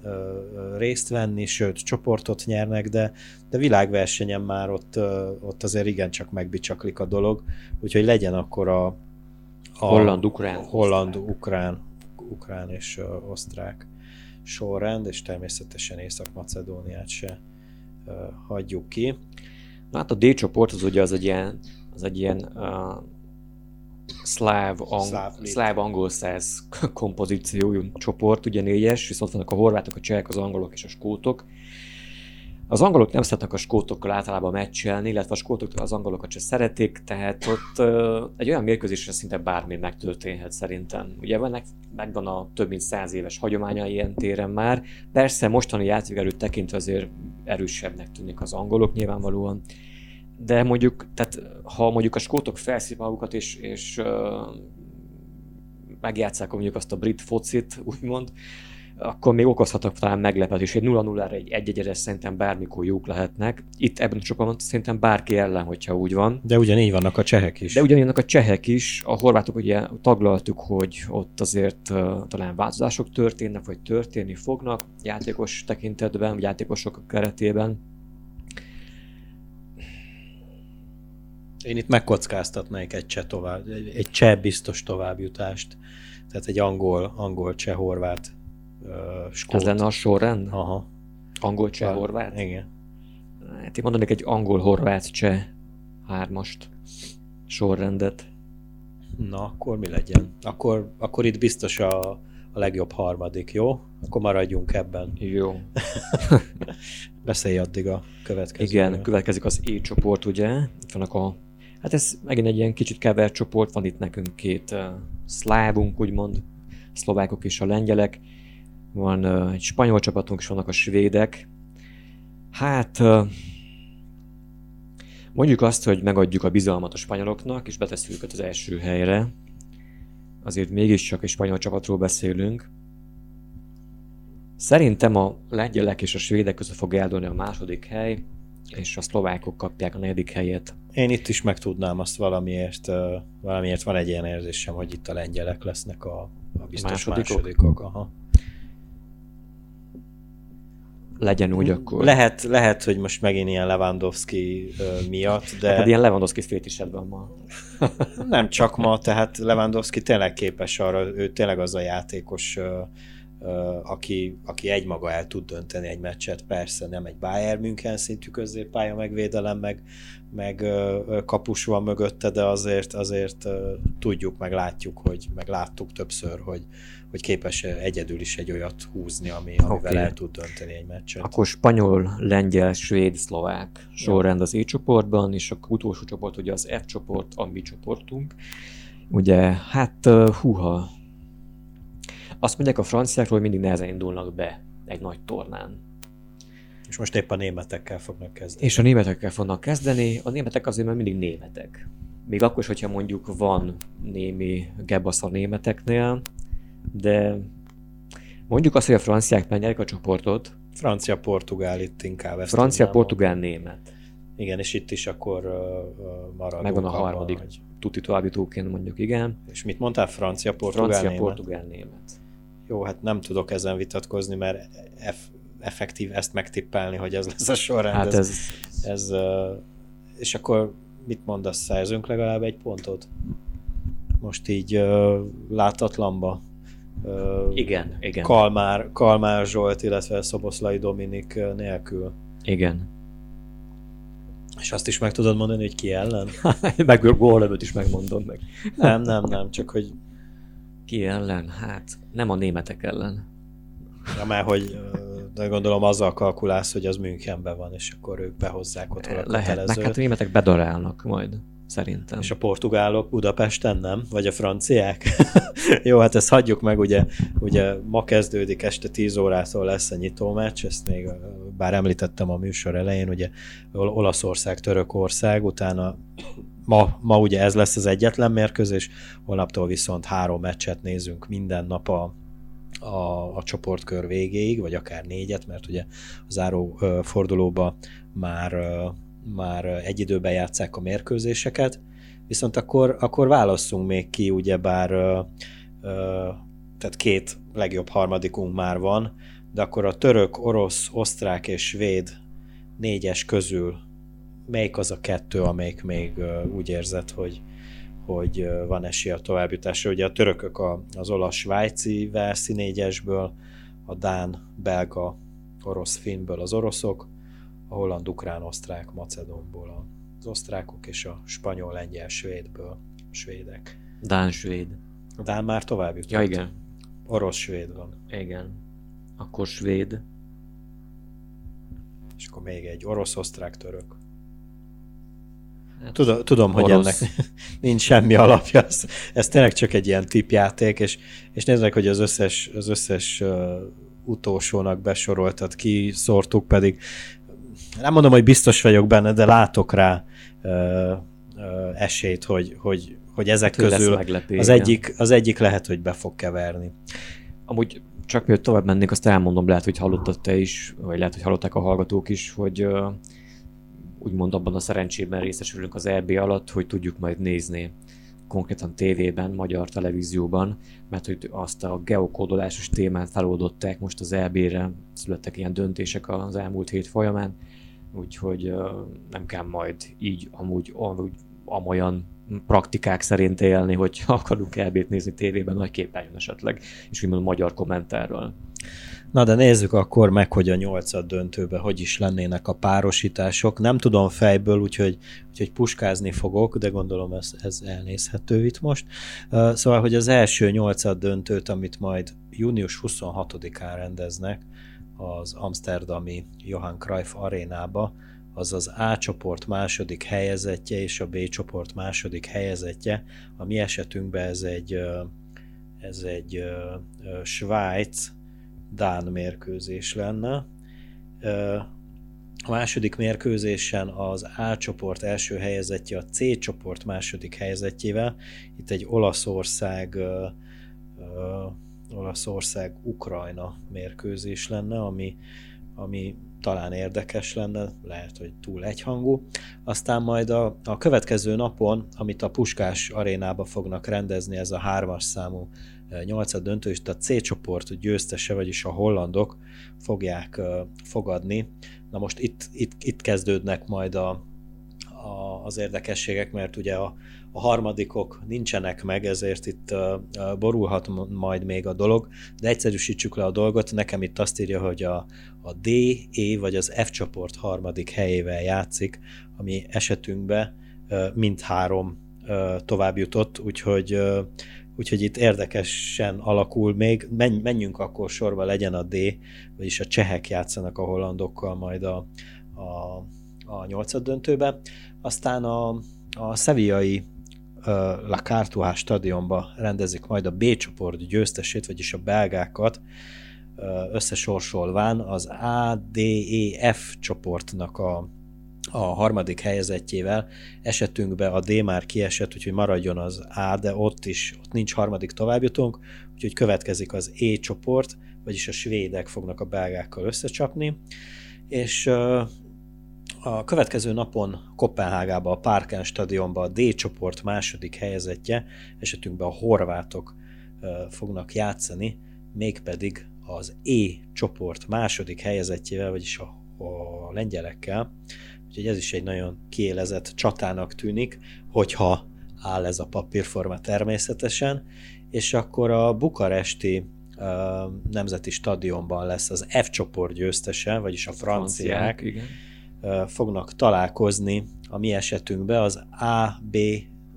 részt venni, sőt, csoportot nyernek, de, de világversenyen már ott, ott azért igencsak megbicsaklik a dolog, úgyhogy legyen akkor a, a holland-ukrán. Holland-ukrán ukrán és osztrák sorrend, és természetesen Észak-Macedóniát se hagyjuk ki. Na hát a D csoport az ugye az egy ilyen, az egy ilyen uh, szláv, ang, szláv, szláv angol száz kompozíciójú csoport, ugye négyes, viszont vannak a horvátok, a csehek, az angolok és a skótok. Az angolok nem szeretnek a skótokkal általában meccselni, illetve a skótok az angolokat se szeretik, tehát ott uh, egy olyan mérkőzésre szinte bármi megtörténhet szerintem. Ugye vannak, megvan a több mint száz éves hagyománya ilyen téren már. Persze mostani játékerőt tekintve azért erősebbnek tűnik az angolok nyilvánvalóan, de mondjuk, tehát ha mondjuk a skótok felszív magukat és, és uh, megjátszák mondjuk azt a brit focit, úgymond, akkor még okozhatok talán meglepetés. Egy 0-0-ra, egy 1 1 szerintem bármikor jók lehetnek. Itt ebben a csoportban szerintem bárki ellen, hogyha úgy van. De ugyanígy vannak a csehek is. De ugyanígy a csehek is. A horvátok ugye taglaltuk, hogy ott azért uh, talán változások történnek, vagy történni fognak játékos tekintetben, játékosok keretében. Én itt megkockáztatnék egy cseh tovább, egy cseh biztos továbbjutást. Tehát egy angol, angol cseh horvát uh, skót. Ez lenne a sorrend? Aha. Angol, cseh, horvát? Igen. Hát én mondanék egy angol, horvát, cseh hármast sorrendet. Na, akkor mi legyen? Akkor, akkor itt biztos a, a legjobb harmadik, jó? Akkor maradjunk ebben. Jó. [laughs] Beszélj addig a következő. Igen, következik az E csoport, ugye? Itt vannak a... Hát ez megint egy ilyen kicsit kevert csoport, van itt nekünk két uh, szlávunk, úgymond, szlovákok és a lengyelek van egy spanyol csapatunk, és vannak a svédek. Hát mondjuk azt, hogy megadjuk a bizalmat a spanyoloknak, és betesszük őket az első helyre. Azért mégiscsak egy spanyol csapatról beszélünk. Szerintem a lengyelek és a svédek között fog eldőlni a második hely, és a szlovákok kapják a negyedik helyet. Én itt is meg tudnám azt valamiért, valamiért van egy ilyen érzésem, hogy itt a lengyelek lesznek a, a biztos másodikok. másodikok. Aha legyen úgy akkor. Lehet, lehet, hogy most megint ilyen Lewandowski uh, miatt, de... Hát ilyen Lewandowski fétised van ma. nem csak ma, tehát Lewandowski tényleg képes arra, ő tényleg az a játékos uh, aki, aki egymaga el tud dönteni egy meccset, persze nem egy Bayern München szintű középpálya megvédelem, meg, meg kapus van mögötte, de azért, azért tudjuk, meg látjuk, hogy meg láttuk többször, hogy, hogy képes egyedül is egy olyat húzni, ami, amivel okay. el tud dönteni egy meccset. Akkor spanyol, lengyel, svéd, szlovák sorrend az E csoportban, és a utolsó csoport ugye az F csoport, a mi csoportunk. Ugye, hát húha, azt mondják a franciákról, hogy mindig nehezen indulnak be egy nagy tornán. És most épp a németekkel fognak kezdeni. És a németekkel fognak kezdeni. A németek azért mert mindig németek. Még akkor is, hogyha mondjuk van némi gebasz a németeknél, de mondjuk azt, hogy a franciák megnyerek a csoportot. Francia-portugál itt inkább. Francia-portugál-német. Igen, és itt is akkor uh, maradunk. Megvan a harmadik hogy... tuti továbbítóként mondjuk, igen. És mit mondtál? Francia-portugál-német? Francia-portugál-német. Jó, hát nem tudok ezen vitatkozni, mert eff- effektív ezt megtippelni, hogy ez lesz a sorrend. Hát ez... ez, ez és akkor mit mondasz, szerzünk legalább egy pontot? Most így uh, látatlanba. Uh, igen, igen. Kalmár, Kalmár Zsolt, illetve Szoboszlai Dominik nélkül. Igen. És azt is meg tudod mondani, hogy ki ellen? [laughs] meg gólövőt is megmondom meg. nem, nem, nem, csak hogy ki ellen? Hát nem a németek ellen. Ja, mert hogy de gondolom azzal kalkulálsz, hogy az Münchenben van, és akkor ők behozzák ott a Lehetnek, hát a németek bedarálnak majd, szerintem. És a portugálok Budapesten nem? Vagy a franciák? [laughs] Jó, hát ezt hagyjuk meg, ugye, ugye ma kezdődik este 10 órától lesz a nyitó meccs, ezt még bár említettem a műsor elején, ugye Olaszország, Törökország, utána ma, ma ugye ez lesz az egyetlen mérkőzés, holnaptól viszont három meccset nézünk minden nap a, a, a csoportkör végéig, vagy akár négyet, mert ugye a záró ö, fordulóba már, ö, már egy időben játszák a mérkőzéseket, viszont akkor, akkor válasszunk még ki, ugyebár ö, ö, tehát két legjobb harmadikunk már van, de akkor a török, orosz, osztrák és svéd négyes közül melyik az a kettő, amelyik még úgy érzed, hogy, hogy van esély a továbbjutásra. Ugye a törökök a, az olasz svájci verszi négyesből, a dán, belga, orosz finnből az oroszok, a holland, ukrán, osztrák, macedonból az osztrákok, és a spanyol, lengyel, svédből a svédek. Dán, svéd. A dán már tovább jutott. Ja, igen. Orosz, svéd van. Igen. Akkor svéd. És akkor még egy orosz, osztrák, török. Tudom, tudom hogy ennek [laughs] nincs semmi alapja, ez, ez tényleg csak egy ilyen tipjáték, és, és nézzük, hogy az összes, az összes utolsónak besoroltat ki, szórtuk pedig, nem mondom, hogy biztos vagyok benne, de látok rá uh, uh, esélyt, hogy, hogy, hogy ezek hát, közül az egyik, az egyik lehet, hogy be fog keverni. Amúgy csak miért tovább mennék, azt elmondom, lehet, hogy hallottad te is, vagy lehet, hogy hallották a hallgatók is, hogy úgymond abban a szerencsében részesülünk az EB alatt, hogy tudjuk majd nézni konkrétan tévében, magyar televízióban, mert hogy azt a geokódolásos témát feloldották most az EB-re, születtek ilyen döntések az elmúlt hét folyamán, úgyhogy nem kell majd így amúgy, amúgy amolyan praktikák szerint élni, hogy [laughs] akarunk elbét nézni tévében, nagy képernyőn esetleg, és úgymond magyar kommentárral. Na de nézzük akkor meg, hogy a nyolcad döntőbe hogy is lennének a párosítások. Nem tudom fejből, úgyhogy, úgyhogy puskázni fogok, de gondolom ez, ez elnézhető itt most. Szóval, hogy az első nyolcad döntőt, amit majd június 26-án rendeznek az Amsterdami Johan Cruyff arénába, az az A csoport második helyezettje és a B csoport második helyezettje. A mi esetünkben ez egy, ez egy Svájc, Dán mérkőzés lenne. A második mérkőzésen az A csoport első helyezettje a C csoport második helyezettjével. Itt egy Olaszország Olaszország-Ukrajna mérkőzés lenne, ami, ami talán érdekes lenne, lehet, hogy túl egyhangú. Aztán majd a, a következő napon, amit a Puskás arénába fognak rendezni, ez a hármas számú nyolcad döntő, és a C csoport győztese, vagyis a hollandok fogják fogadni. Na most itt, itt, itt kezdődnek majd a, a, az érdekességek, mert ugye a, a harmadikok nincsenek meg, ezért itt borulhat majd még a dolog, de egyszerűsítsük le a dolgot. Nekem itt azt írja, hogy a, a D, E vagy az F csoport harmadik helyével játszik, ami esetünkben mindhárom uh, tovább jutott, úgyhogy úgyhogy itt érdekesen alakul még. Menj, menjünk akkor sorba, legyen a D, vagyis a csehek játszanak a hollandokkal majd a, a, a nyolcad döntőbe. Aztán a, a szeviai La Cartuás stadionba rendezik majd a B csoport győztesét, vagyis a belgákat uh, összesorsolván az A, D, E, F csoportnak a a harmadik helyezettjével. Esetünkben a D már kiesett, úgyhogy maradjon az A, de ott is ott nincs harmadik továbbjutónk, úgyhogy következik az E csoport, vagyis a svédek fognak a belgákkal összecsapni, és a következő napon Kopenhágába, a Parken stadionba a D csoport második helyezettje, esetünkben a horvátok fognak játszani, mégpedig az E csoport második helyezettjével, vagyis a, a lengyelekkel. Úgyhogy ez is egy nagyon kiélezett csatának tűnik, hogyha áll ez a papírforma természetesen, és akkor a bukaresti uh, nemzeti stadionban lesz az F csoport győztese, vagyis a franciák, franciák igen. Uh, fognak találkozni a mi esetünkben az A, B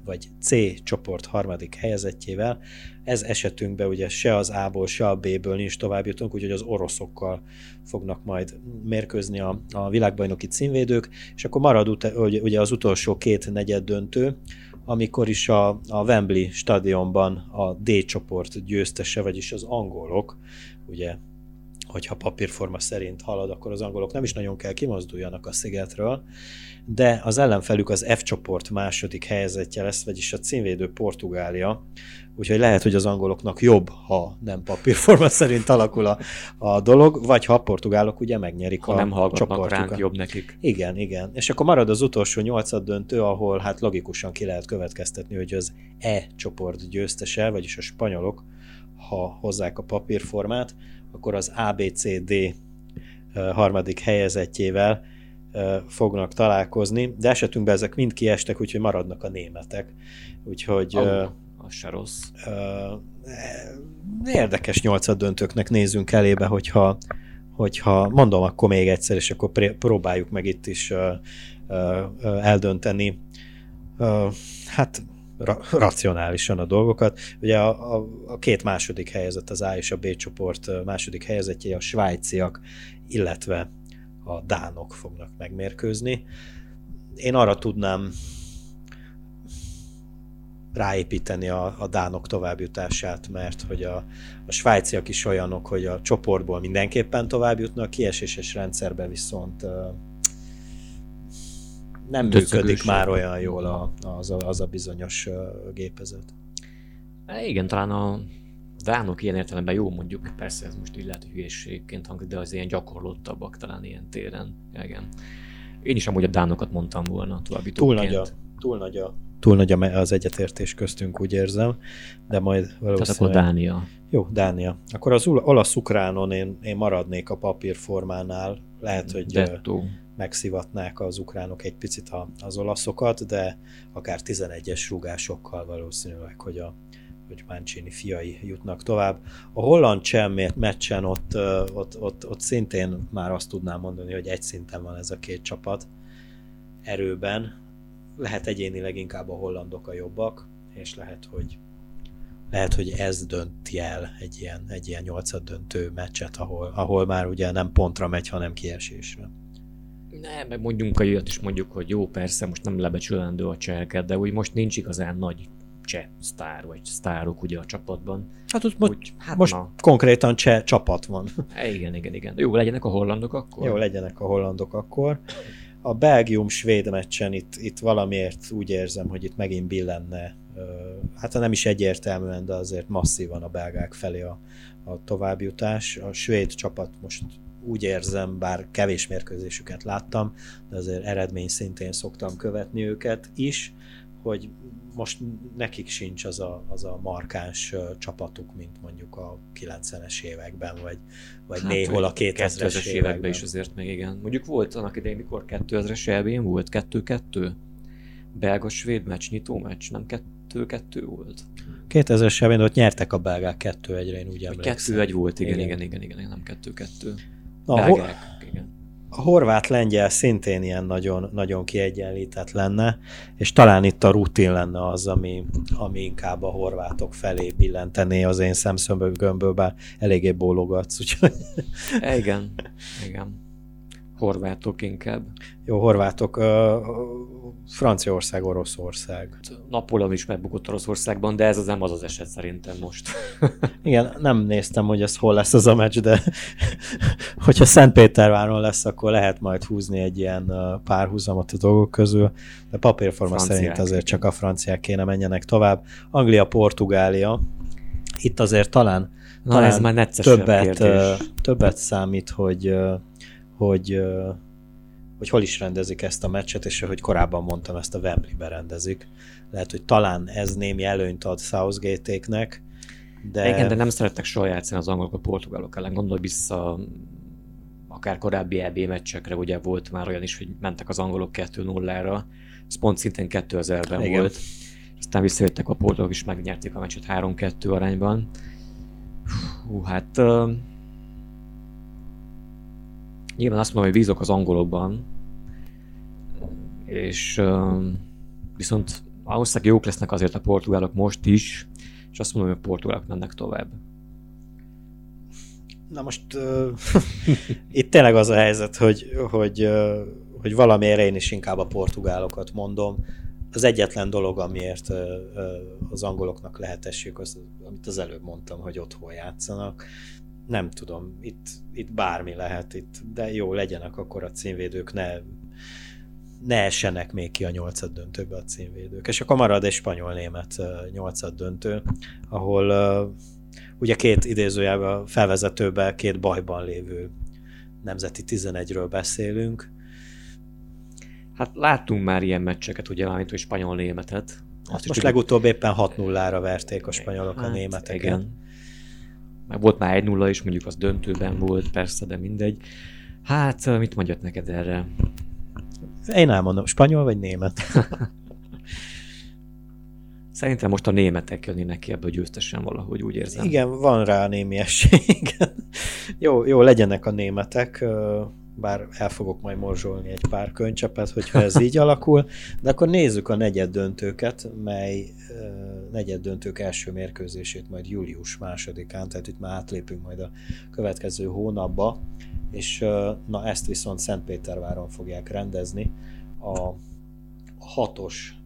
vagy C csoport harmadik helyezettjével. Ez esetünkben ugye se az A-ból, se a B-ből nincs tovább jutunk, úgyhogy az oroszokkal fognak majd mérkőzni a, a világbajnoki címvédők, és akkor marad ut- ugye az utolsó két negyed döntő, amikor is a, a Wembley stadionban a D csoport győztese, vagyis az angolok, ugye hogyha papírforma szerint halad, akkor az angolok nem is nagyon kell kimozduljanak a szigetről, de az ellenfelük az F csoport második helyzetje lesz, vagyis a címvédő Portugália, úgyhogy lehet, hogy az angoloknak jobb, ha nem papírforma [laughs] szerint alakul a, a dolog, vagy ha a portugálok ugye megnyerik ha a nem hallgatnak ránk, jobb nekik. Igen, igen. És akkor marad az utolsó nyolcad döntő, ahol hát logikusan ki lehet következtetni, hogy az E csoport győztese, vagyis a spanyolok, ha hozzák a papírformát, akkor az ABCD harmadik helyezettjével fognak találkozni, de esetünkben ezek mind kiestek, úgyhogy maradnak a németek. Úgyhogy... Oh, az se rossz. Érdekes nyolcad döntőknek nézzünk elébe, hogyha, hogyha mondom akkor még egyszer, és akkor próbáljuk meg itt is eldönteni. Hát ra- racionálisan a dolgokat. Ugye a, a, a két második helyezett, az A és a B csoport második helyezettje a svájciak, illetve a dánok fognak megmérkőzni. Én arra tudnám ráépíteni a, a dánok továbbjutását, mert hogy a, a svájciak is olyanok, hogy a csoportból mindenképpen továbbjutnak, kieséses rendszerben viszont nem működik már olyan jól a, az, a, az a bizonyos gépezet. É, igen, talán a dánok ilyen értelemben jó mondjuk, persze ez most így lehet, hülyeségként hangzik, de az ilyen gyakorlottabbak talán ilyen téren. Igen. Én is amúgy a dánokat mondtam volna további túl nagy, a, túl nagy a túl nagy az egyetértés köztünk, úgy érzem, de majd valószínűleg... Tehát akkor Dánia. Jó, Dánia. Akkor az olasz-ukránon én, én maradnék a papírformánál. Lehet, hogy Detto megszivatnák az ukránok egy picit az olaszokat, de akár 11-es rúgásokkal valószínűleg, hogy a hogy Mancini fiai jutnak tovább. A holland csemmért meccsen ott, ott, ott, ott szintén már azt tudnám mondani, hogy egy szinten van ez a két csapat erőben. Lehet egyénileg inkább a hollandok a jobbak, és lehet, hogy lehet, hogy ez dönti el egy ilyen, egy ilyen nyolcad döntő meccset, ahol, ahol már ugye nem pontra megy, hanem kiesésre. Ne, meg mondjunk a jöhet is mondjuk, hogy jó, persze, most nem lebecsülendő a cseheket, de úgy most nincs igazán nagy cseh sztár, vagy sztárok ugye a csapatban. Hát ott úgy, hát most na. konkrétan cseh csapat van. É, igen, igen, igen. Jó, legyenek a hollandok akkor? Jó, legyenek a hollandok akkor. A Belgium-Svéd meccsen itt, itt valamiért úgy érzem, hogy itt megint billenne, hát nem is egyértelműen, de azért masszívan a belgák felé a, a továbbjutás. A svéd csapat most úgy érzem, bár kevés mérkőzésüket láttam, de azért eredmény szintén szoktam követni őket is, hogy most nekik sincs az a, az a markáns csapatuk, mint mondjuk a 90-es években, vagy, vagy hát, néhol a 2000-es, 2000-es években. években is azért még igen. Mondjuk volt annak idején, mikor 2000-es elvén volt 2-2, belga-svéd meccs, nyitó meccs, nem kettő-kettő volt? 2000-es ott nyertek a belgák kettő-egyre, én úgy emlékszem. Kettő-egy volt, igen, igen, igen, igen, igen nem Belgák, igen a horvát-lengyel szintén ilyen nagyon, nagyon kiegyenlített lenne, és talán itt a rutin lenne az, ami, ami inkább a horvátok felé billentené az én szemszömbömből, bár eléggé bólogatsz, úgyhogy... Igen, igen. Horvátok inkább. Jó, horvátok. Uh, Franciaország, Oroszország. Napóleon is megbukott Oroszországban, de ez az nem az az eset szerintem most. [laughs] Igen, nem néztem, hogy ez hol lesz az a meccs, de [laughs] hogyha Szentpéterváron lesz, akkor lehet majd húzni egy ilyen párhuzamot a dolgok közül, de papírforma franciák, szerint azért csak a franciák kéne menjenek tovább. Anglia, Portugália. Itt azért talán, Na, talán ez már többet, többet számít, hogy hogy, hogy hol is rendezik ezt a meccset, és hogy korábban mondtam, ezt a Wembley-be rendezik. Lehet, hogy talán ez némi előnyt ad Southgate-éknek, de... Igen, de nem szerettek soha játszani az angolok a portugálok ellen. Gondolj vissza akár korábbi EB meccsekre, ugye volt már olyan is, hogy mentek az angolok 2-0-ra, ez pont szintén 2000-ben Igen. volt. Aztán visszajöttek a portugálok, és megnyerték a meccset 3-2 arányban. Hú, hát Nyilván azt mondom, hogy bízok az angolokban, és viszont valószínűleg jók lesznek azért a portugálok most is, és azt mondom, hogy a portugálok mennek tovább. Na most uh, [laughs] itt tényleg az a helyzet, hogy, hogy, uh, hogy valamiért én is inkább a portugálokat mondom. Az egyetlen dolog, amiért uh, az angoloknak lehet esélyük, az, amit az előbb mondtam, hogy otthon játszanak nem tudom, itt, itt bármi lehet, itt, de jó, legyenek akkor a címvédők, ne, ne essenek még ki a nyolcad döntőbe a címvédők. És akkor marad egy spanyol-német nyolcad döntő, ahol ugye két idézőjelben felvezetőben két bajban lévő nemzeti 11-ről beszélünk. Hát láttunk már ilyen meccseket, ugye, mármint, hogy spanyol-németet. Azt hát most legutóbb éppen 6-0-ra verték a spanyolok hát, a németeket. Igen meg volt már egy nulla is, mondjuk az döntőben volt, persze, de mindegy. Hát, mit mondjak neked erre? Én elmondom, spanyol vagy német? [laughs] Szerintem most a németek jönnének ki ebből győztesen valahogy, úgy érzem. Igen, van rá némi esély. [laughs] jó, jó, legyenek a németek bár el fogok majd morzsolni egy pár könycsepet, hogyha ez így alakul, de akkor nézzük a negyed döntőket, mely negyed döntők első mérkőzését majd július másodikán, tehát itt már átlépünk majd a következő hónapba, és na ezt viszont Szentpéterváron fogják rendezni. A hatos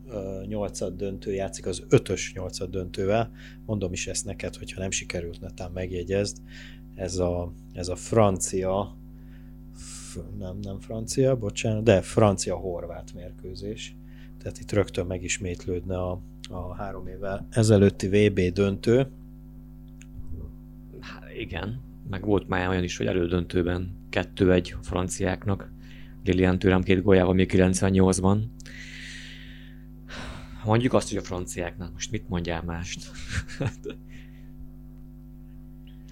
nyolcad döntő játszik az ötös nyolcad döntővel. Mondom is ezt neked, hogyha nem sikerült, netán megjegyezd. Ez a, ez a francia nem, nem francia, bocsánat, de francia-horvát mérkőzés. Tehát itt rögtön megismétlődne a, a három évvel ezelőtti VB döntő. Há, igen, meg volt már olyan is, hogy elődöntőben 2-1 a franciáknak. Lilian Türem két góljával még 98-ban. Mondjuk azt, hogy a franciáknak. Most mit mondjál mást? [laughs]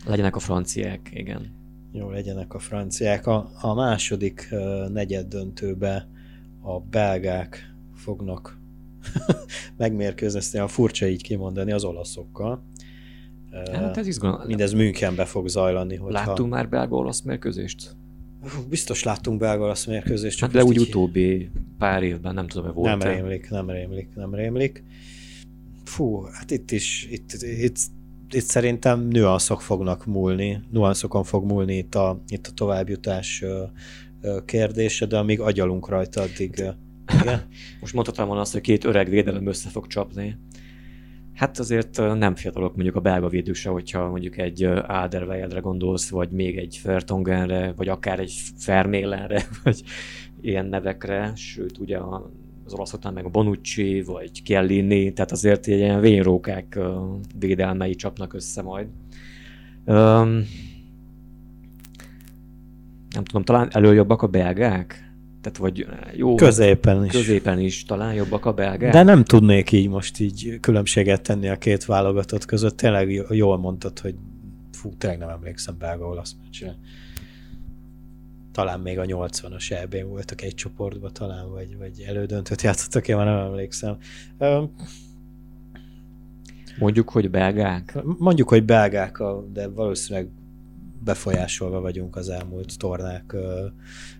Legyenek a franciák, igen. Jó legyenek a franciák. A, a második negyed döntőbe a belgák fognak [laughs] megmérkőzni, a furcsa így kimondani, az olaszokkal. Hát ez izgalmas. Mindez Münchenbe fog zajlani. Hogyha... Láttunk már belga-olasz mérkőzést? Biztos láttunk belga-olasz mérkőzést. Csak hát de úgy így... utóbbi pár évben, nem tudom, hogy volt Nem rémlik, nem rémlik, nem rémlik. Fú, hát itt is, itt, itt itt szerintem nüanszok fognak múlni, nüanszokon fog múlni itt a, itt a továbbjutás kérdése, de amíg agyalunk rajta, addig... Igen? [laughs] Most mondhatom volna azt, hogy két öreg védelem össze fog csapni. Hát azért nem fiatalok mondjuk a belga védők hogyha mondjuk egy Áderweyeldre gondolsz, vagy még egy Fertongenre, vagy akár egy Fermélenre, [laughs] vagy ilyen nevekre, sőt ugye a az olaszoknál meg a Bonucci, vagy Chiellini, tehát azért ilyen vényrókák védelmei csapnak össze majd. Um, nem tudom, talán előjobbak a belgák? Tehát vagy jó, középen is. Középen is talán jobbak a belgák. De nem tudnék így most így különbséget tenni a két válogatott között. Tényleg jól mondtad, hogy fú, tényleg nem emlékszem belga-olasz meccsre. Talán még a 80-as eb voltak egy csoportban talán, vagy, vagy elődöntött játszottak, én már nem emlékszem. Mondjuk, hogy belgák? Mondjuk, hogy belgák, de valószínűleg befolyásolva vagyunk az elmúlt tornák ö,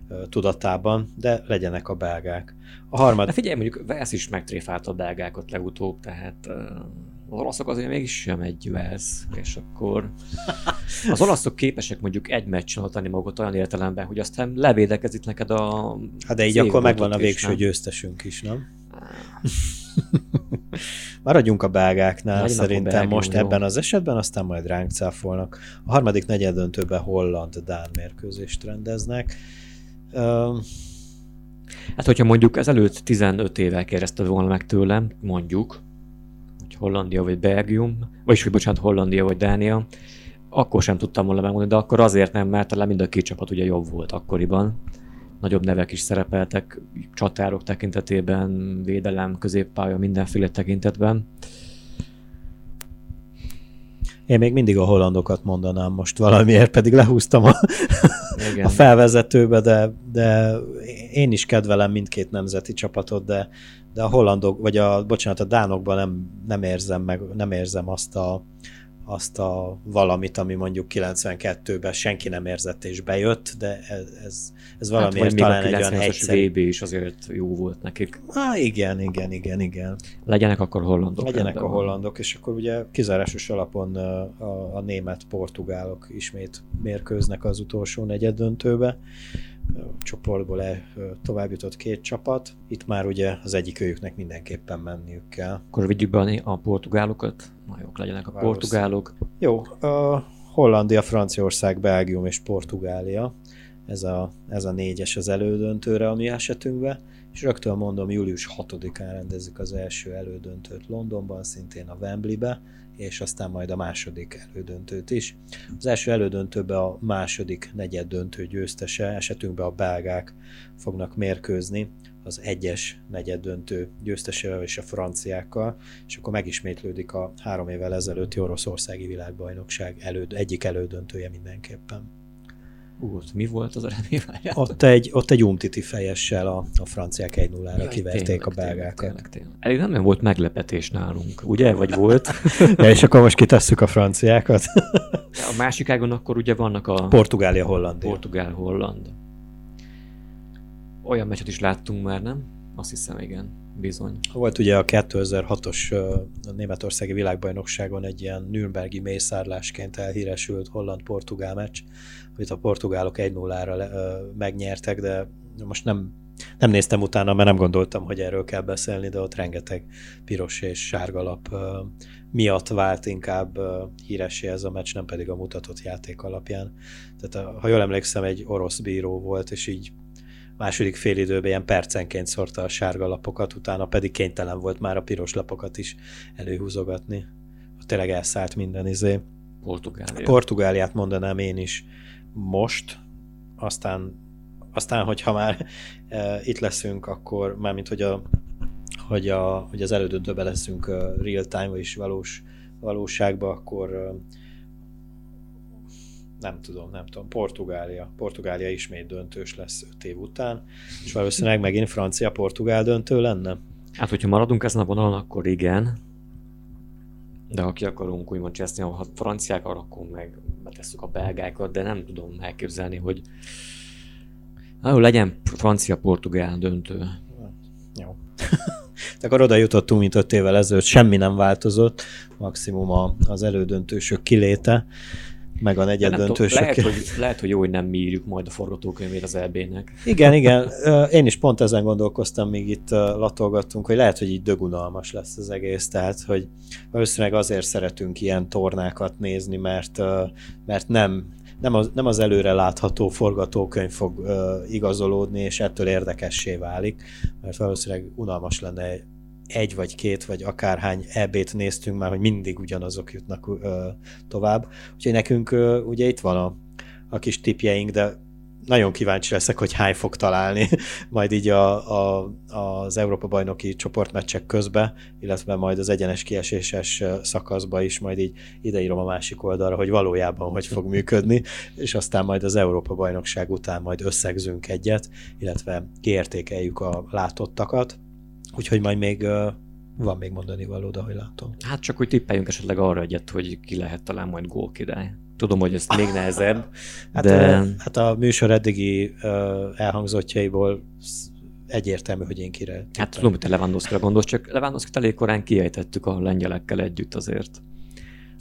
ö, tudatában, de legyenek a belgák. A harmad... De figyelj, mondjuk Velsz is megtréfált a belgákat legutóbb, tehát az olaszok azért mégis sem egy Velsz, és akkor az olaszok képesek mondjuk egy meccsen adni magukat olyan értelemben, hogy aztán levédekezik neked a... Hát de így akkor megvan a végső nem? győztesünk is, nem? [laughs] Maradjunk a belgáknál Legyen szerintem belgén, most jó. ebben az esetben, aztán majd ránk cáfolnak. A harmadik negyed döntőben Holland-Dán mérkőzést rendeznek. Uh, Hát, hogyha mondjuk ezelőtt 15 évvel kérdezted volna meg tőlem, mondjuk, Hollandia vagy Belgium, vagyis, hogy bocsánat, Hollandia vagy Dánia, akkor sem tudtam volna megmondani, de akkor azért nem, mert talán mind a két csapat ugye jobb volt akkoriban. Nagyobb nevek is szerepeltek csatárok tekintetében, védelem, középpálya, mindenféle tekintetben. Én még mindig a hollandokat mondanám most valamiért, pedig lehúztam a, a felvezetőbe, de, de én is kedvelem mindkét nemzeti csapatot, de, de a hollandok, vagy a, bocsánat, a dánokban nem, nem érzem meg, nem érzem azt a, azt a valamit, ami mondjuk 92-ben senki nem érzett és bejött, de ez, ez, ez hát valamiért hát, talán egy olyan egyszerű. VB is azért jó volt nekik. Há, igen, igen, igen, igen. Legyenek akkor hollandok. Legyenek a hollandok, és akkor ugye kizárásos alapon a, a német-portugálok ismét mérkőznek az utolsó negyed döntőbe csoportból e, tovább jutott két csapat. Itt már ugye az egyik őjüknek mindenképpen menniük kell. Akkor vigyük be a portugálokat. Na jók legyenek a portugálok. Jó, a Hollandia, Franciaország, Belgium és Portugália. Ez a, ez a négyes az elődöntőre a mi esetünkben. És rögtön mondom, július 6-án rendezzük az első elődöntőt Londonban, szintén a Wembleybe és aztán majd a második elődöntőt is. Az első elődöntőben a második negyed döntő győztese, esetünkben a belgák fognak mérkőzni az egyes negyed döntő győztesével és a franciákkal, és akkor megismétlődik a három évvel ezelőtti oroszországi világbajnokság előd, egyik elődöntője mindenképpen. Ú, mi volt az eredmény? [laughs] Ott egy, ott egy umtiti fejessel a, a franciák 1 0 ra kiverték tényleg, a belgákat. Tényleg, tényleg. Elég nem volt meglepetés nálunk, ugye? Vagy volt? [laughs] ja, és akkor most kitesszük a franciákat. a másik ágon akkor ugye vannak a... Portugália, Hollandia. Portugál-Holland. Olyan meccset is láttunk már, nem? Azt hiszem, igen. Bizony. Volt ugye a 2006-os a németországi világbajnokságon egy ilyen Nürnbergi mészárlásként elhíresült holland-portugál meccs, amit a portugálok 1-0-ra megnyertek, de most nem, nem néztem utána, mert nem gondoltam, hogy erről kell beszélni, de ott rengeteg piros és sárgalap miatt vált inkább híresé ez a meccs, nem pedig a mutatott játék alapján. Tehát ha jól emlékszem, egy orosz bíró volt, és így második félidőben ilyen percenként szórta a sárga lapokat, utána pedig kénytelen volt már a piros lapokat is előhúzogatni. Tényleg elszállt minden izé. Portugália. Portugáliát mondanám én is most, aztán, aztán hogyha már [laughs] e, itt leszünk, akkor mármint, hogy, a, hogy, a, hogy az elődöntőben leszünk uh, real time, vagyis valós, valóságban, akkor uh, nem tudom, nem tudom, Portugália. Portugália ismét döntős lesz öt év után, és valószínűleg megint Francia-Portugál döntő lenne. Hát, hogyha maradunk ezen a vonalon, akkor igen. De ha ki akarunk úgymond cseszni a franciákat, akkor meg betesszük a belgákat, de nem tudom elképzelni, hogy Ah, legyen francia-portugál döntő. Jó. [laughs] Akkor oda jutottunk, mint öt évvel ezelőtt, semmi nem változott, maximum az elődöntősök kiléte meg a negyed döntősök. Lehet hogy, lehet, hogy jó, hogy nem mi írjuk majd a forgatókönyvét az EB-nek. Igen, igen. Én is pont ezen gondolkoztam, még itt latolgattunk, hogy lehet, hogy így dögunalmas lesz az egész, tehát, hogy valószínűleg azért szeretünk ilyen tornákat nézni, mert, mert nem, nem az, nem az előre látható forgatókönyv fog uh, igazolódni, és ettől érdekessé válik, mert valószínűleg unalmas lenne egy vagy két, vagy akárhány EB-t néztünk már, hogy mindig ugyanazok jutnak ö, tovább. Úgyhogy nekünk ö, ugye itt van a, a kis tipjeink, de nagyon kíváncsi leszek, hogy hány fog találni [laughs] majd így a, a, az Európa-bajnoki csoportmeccsek közben, illetve majd az egyenes kieséses szakaszba is majd így ideírom a másik oldalra, hogy valójában hogy fog működni, és aztán majd az Európa-bajnokság után majd összegzünk egyet, illetve kiértékeljük a látottakat, úgyhogy majd még van még mondani való, de hogy látom. Hát csak hogy tippeljünk esetleg arra egyet, hogy ki lehet talán majd gólkirály. Tudom, hogy ez még nehezebb, [laughs] hát, de... A, hát a műsor eddigi elhangzottjaiból egyértelmű, hogy én kire. Hát tudom, hogy te Lewandowski-ra gondolsz, csak lewandowski elég korán kiejtettük a lengyelekkel együtt azért.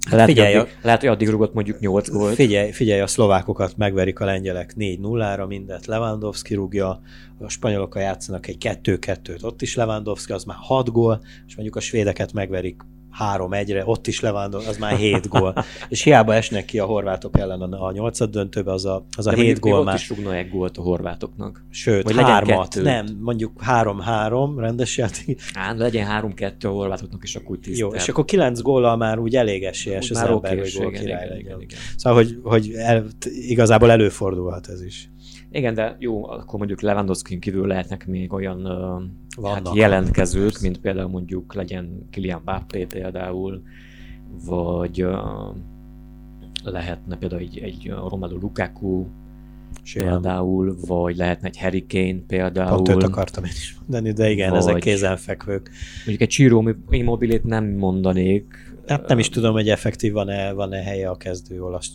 Hát lehet, figyelj, hogy addig, a... lehet, hogy addig rugott mondjuk 8 gólt. Figyelj, figyelj, a szlovákokat megverik a lengyelek 4-0-ra, mindet Lewandowski rúgja, a spanyolokkal játszanak egy 2-2-t, ott is Lewandowski, az már 6 gól, és mondjuk a svédeket megverik három egyre, ott is levándor, az már hét gól. [laughs] és hiába esnek ki a horvátok ellen a, nyolcad döntőbe, az a, az a hét gól ott már. is rúgna egy gólt a horvátoknak. Sőt, Vagy hármat, nem, mondjuk három-három rendes játék. Á, legyen három-kettő a horvátoknak is akkor tíz. Jó, és akkor kilenc góllal már úgy elég esélyes az ember, hogy gól király igen. Szóval, hogy, hogy el, igazából előfordulhat ez is. Igen, de jó, akkor mondjuk lewandowski kívül lehetnek még olyan hát jelentkezők, mint például mondjuk legyen Kilian Mbappé például, vagy uh, lehetne például egy, egy Romelu Lukaku, Simán. például, vagy lehetne egy Harry Kane például. Pont őt akartam én is mondani, de igen, vagy, ezek kézenfekvők. Mondjuk egy Ciro Immobilét nem mondanék, Hát nem is tudom, hogy effektív van-e, van-e helye a kezdő olasz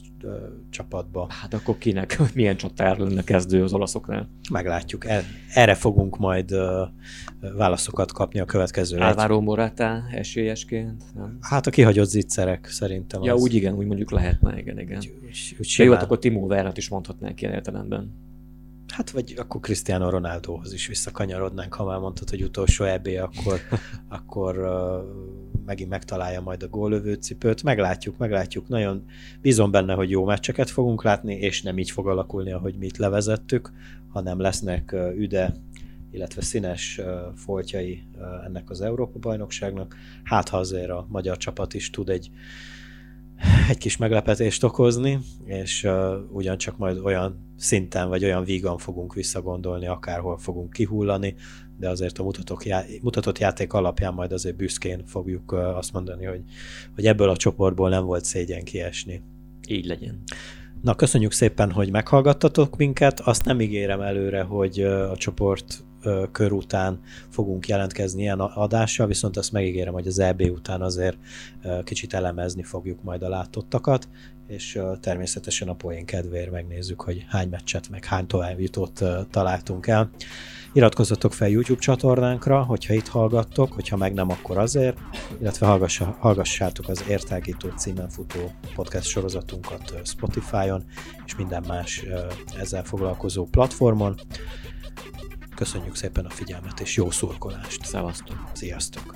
csapatba. Hát akkor kinek, [laughs] milyen csatár lenne kezdő az olaszoknál? Meglátjuk. E, erre fogunk majd válaszokat kapni a következő. Álvaro Morata esélyesként? Nem? Hát a kihagyott zicserek szerintem. Ja, az... úgy igen, úgy mondjuk lehetne, igen, igen. Úgy, úgy, úgy jó, hát akkor Timo Werner is mondhatnánk ilyen értelemben. Hát vagy akkor Cristiano Ronaldohoz is visszakanyarodnánk, ha már mondtad, hogy utolsó EB, akkor, [laughs] akkor megint megtalálja majd a gólövő cipőt. Meglátjuk, meglátjuk. Nagyon bízom benne, hogy jó meccseket fogunk látni, és nem így fog alakulni, ahogy mi itt levezettük, hanem lesznek üde, illetve színes foltjai ennek az Európa-bajnokságnak. Hát ha azért a magyar csapat is tud egy egy kis meglepetést okozni, és uh, ugyancsak majd olyan szinten vagy olyan vígan fogunk visszagondolni, akárhol fogunk kihullani, de azért a mutatok já- mutatott játék alapján majd azért büszkén fogjuk azt mondani, hogy, hogy ebből a csoportból nem volt szégyen kiesni. Így legyen. Na, köszönjük szépen, hogy meghallgattatok minket. Azt nem ígérem előre, hogy a csoport kör után fogunk jelentkezni ilyen adással, viszont azt megígérem, hogy az EB után azért kicsit elemezni fogjuk majd a látottakat, és természetesen a poén kedvéért megnézzük, hogy hány meccset, meg hány továbbjutót találtunk el. Iratkozzatok fel YouTube csatornánkra, hogyha itt hallgattok, hogyha meg nem, akkor azért, illetve hallgassátok az Értelgító címen futó podcast sorozatunkat Spotify-on, és minden más ezzel foglalkozó platformon. Köszönjük szépen a figyelmet, és jó szurkolást! Szevasztok! Sziasztok!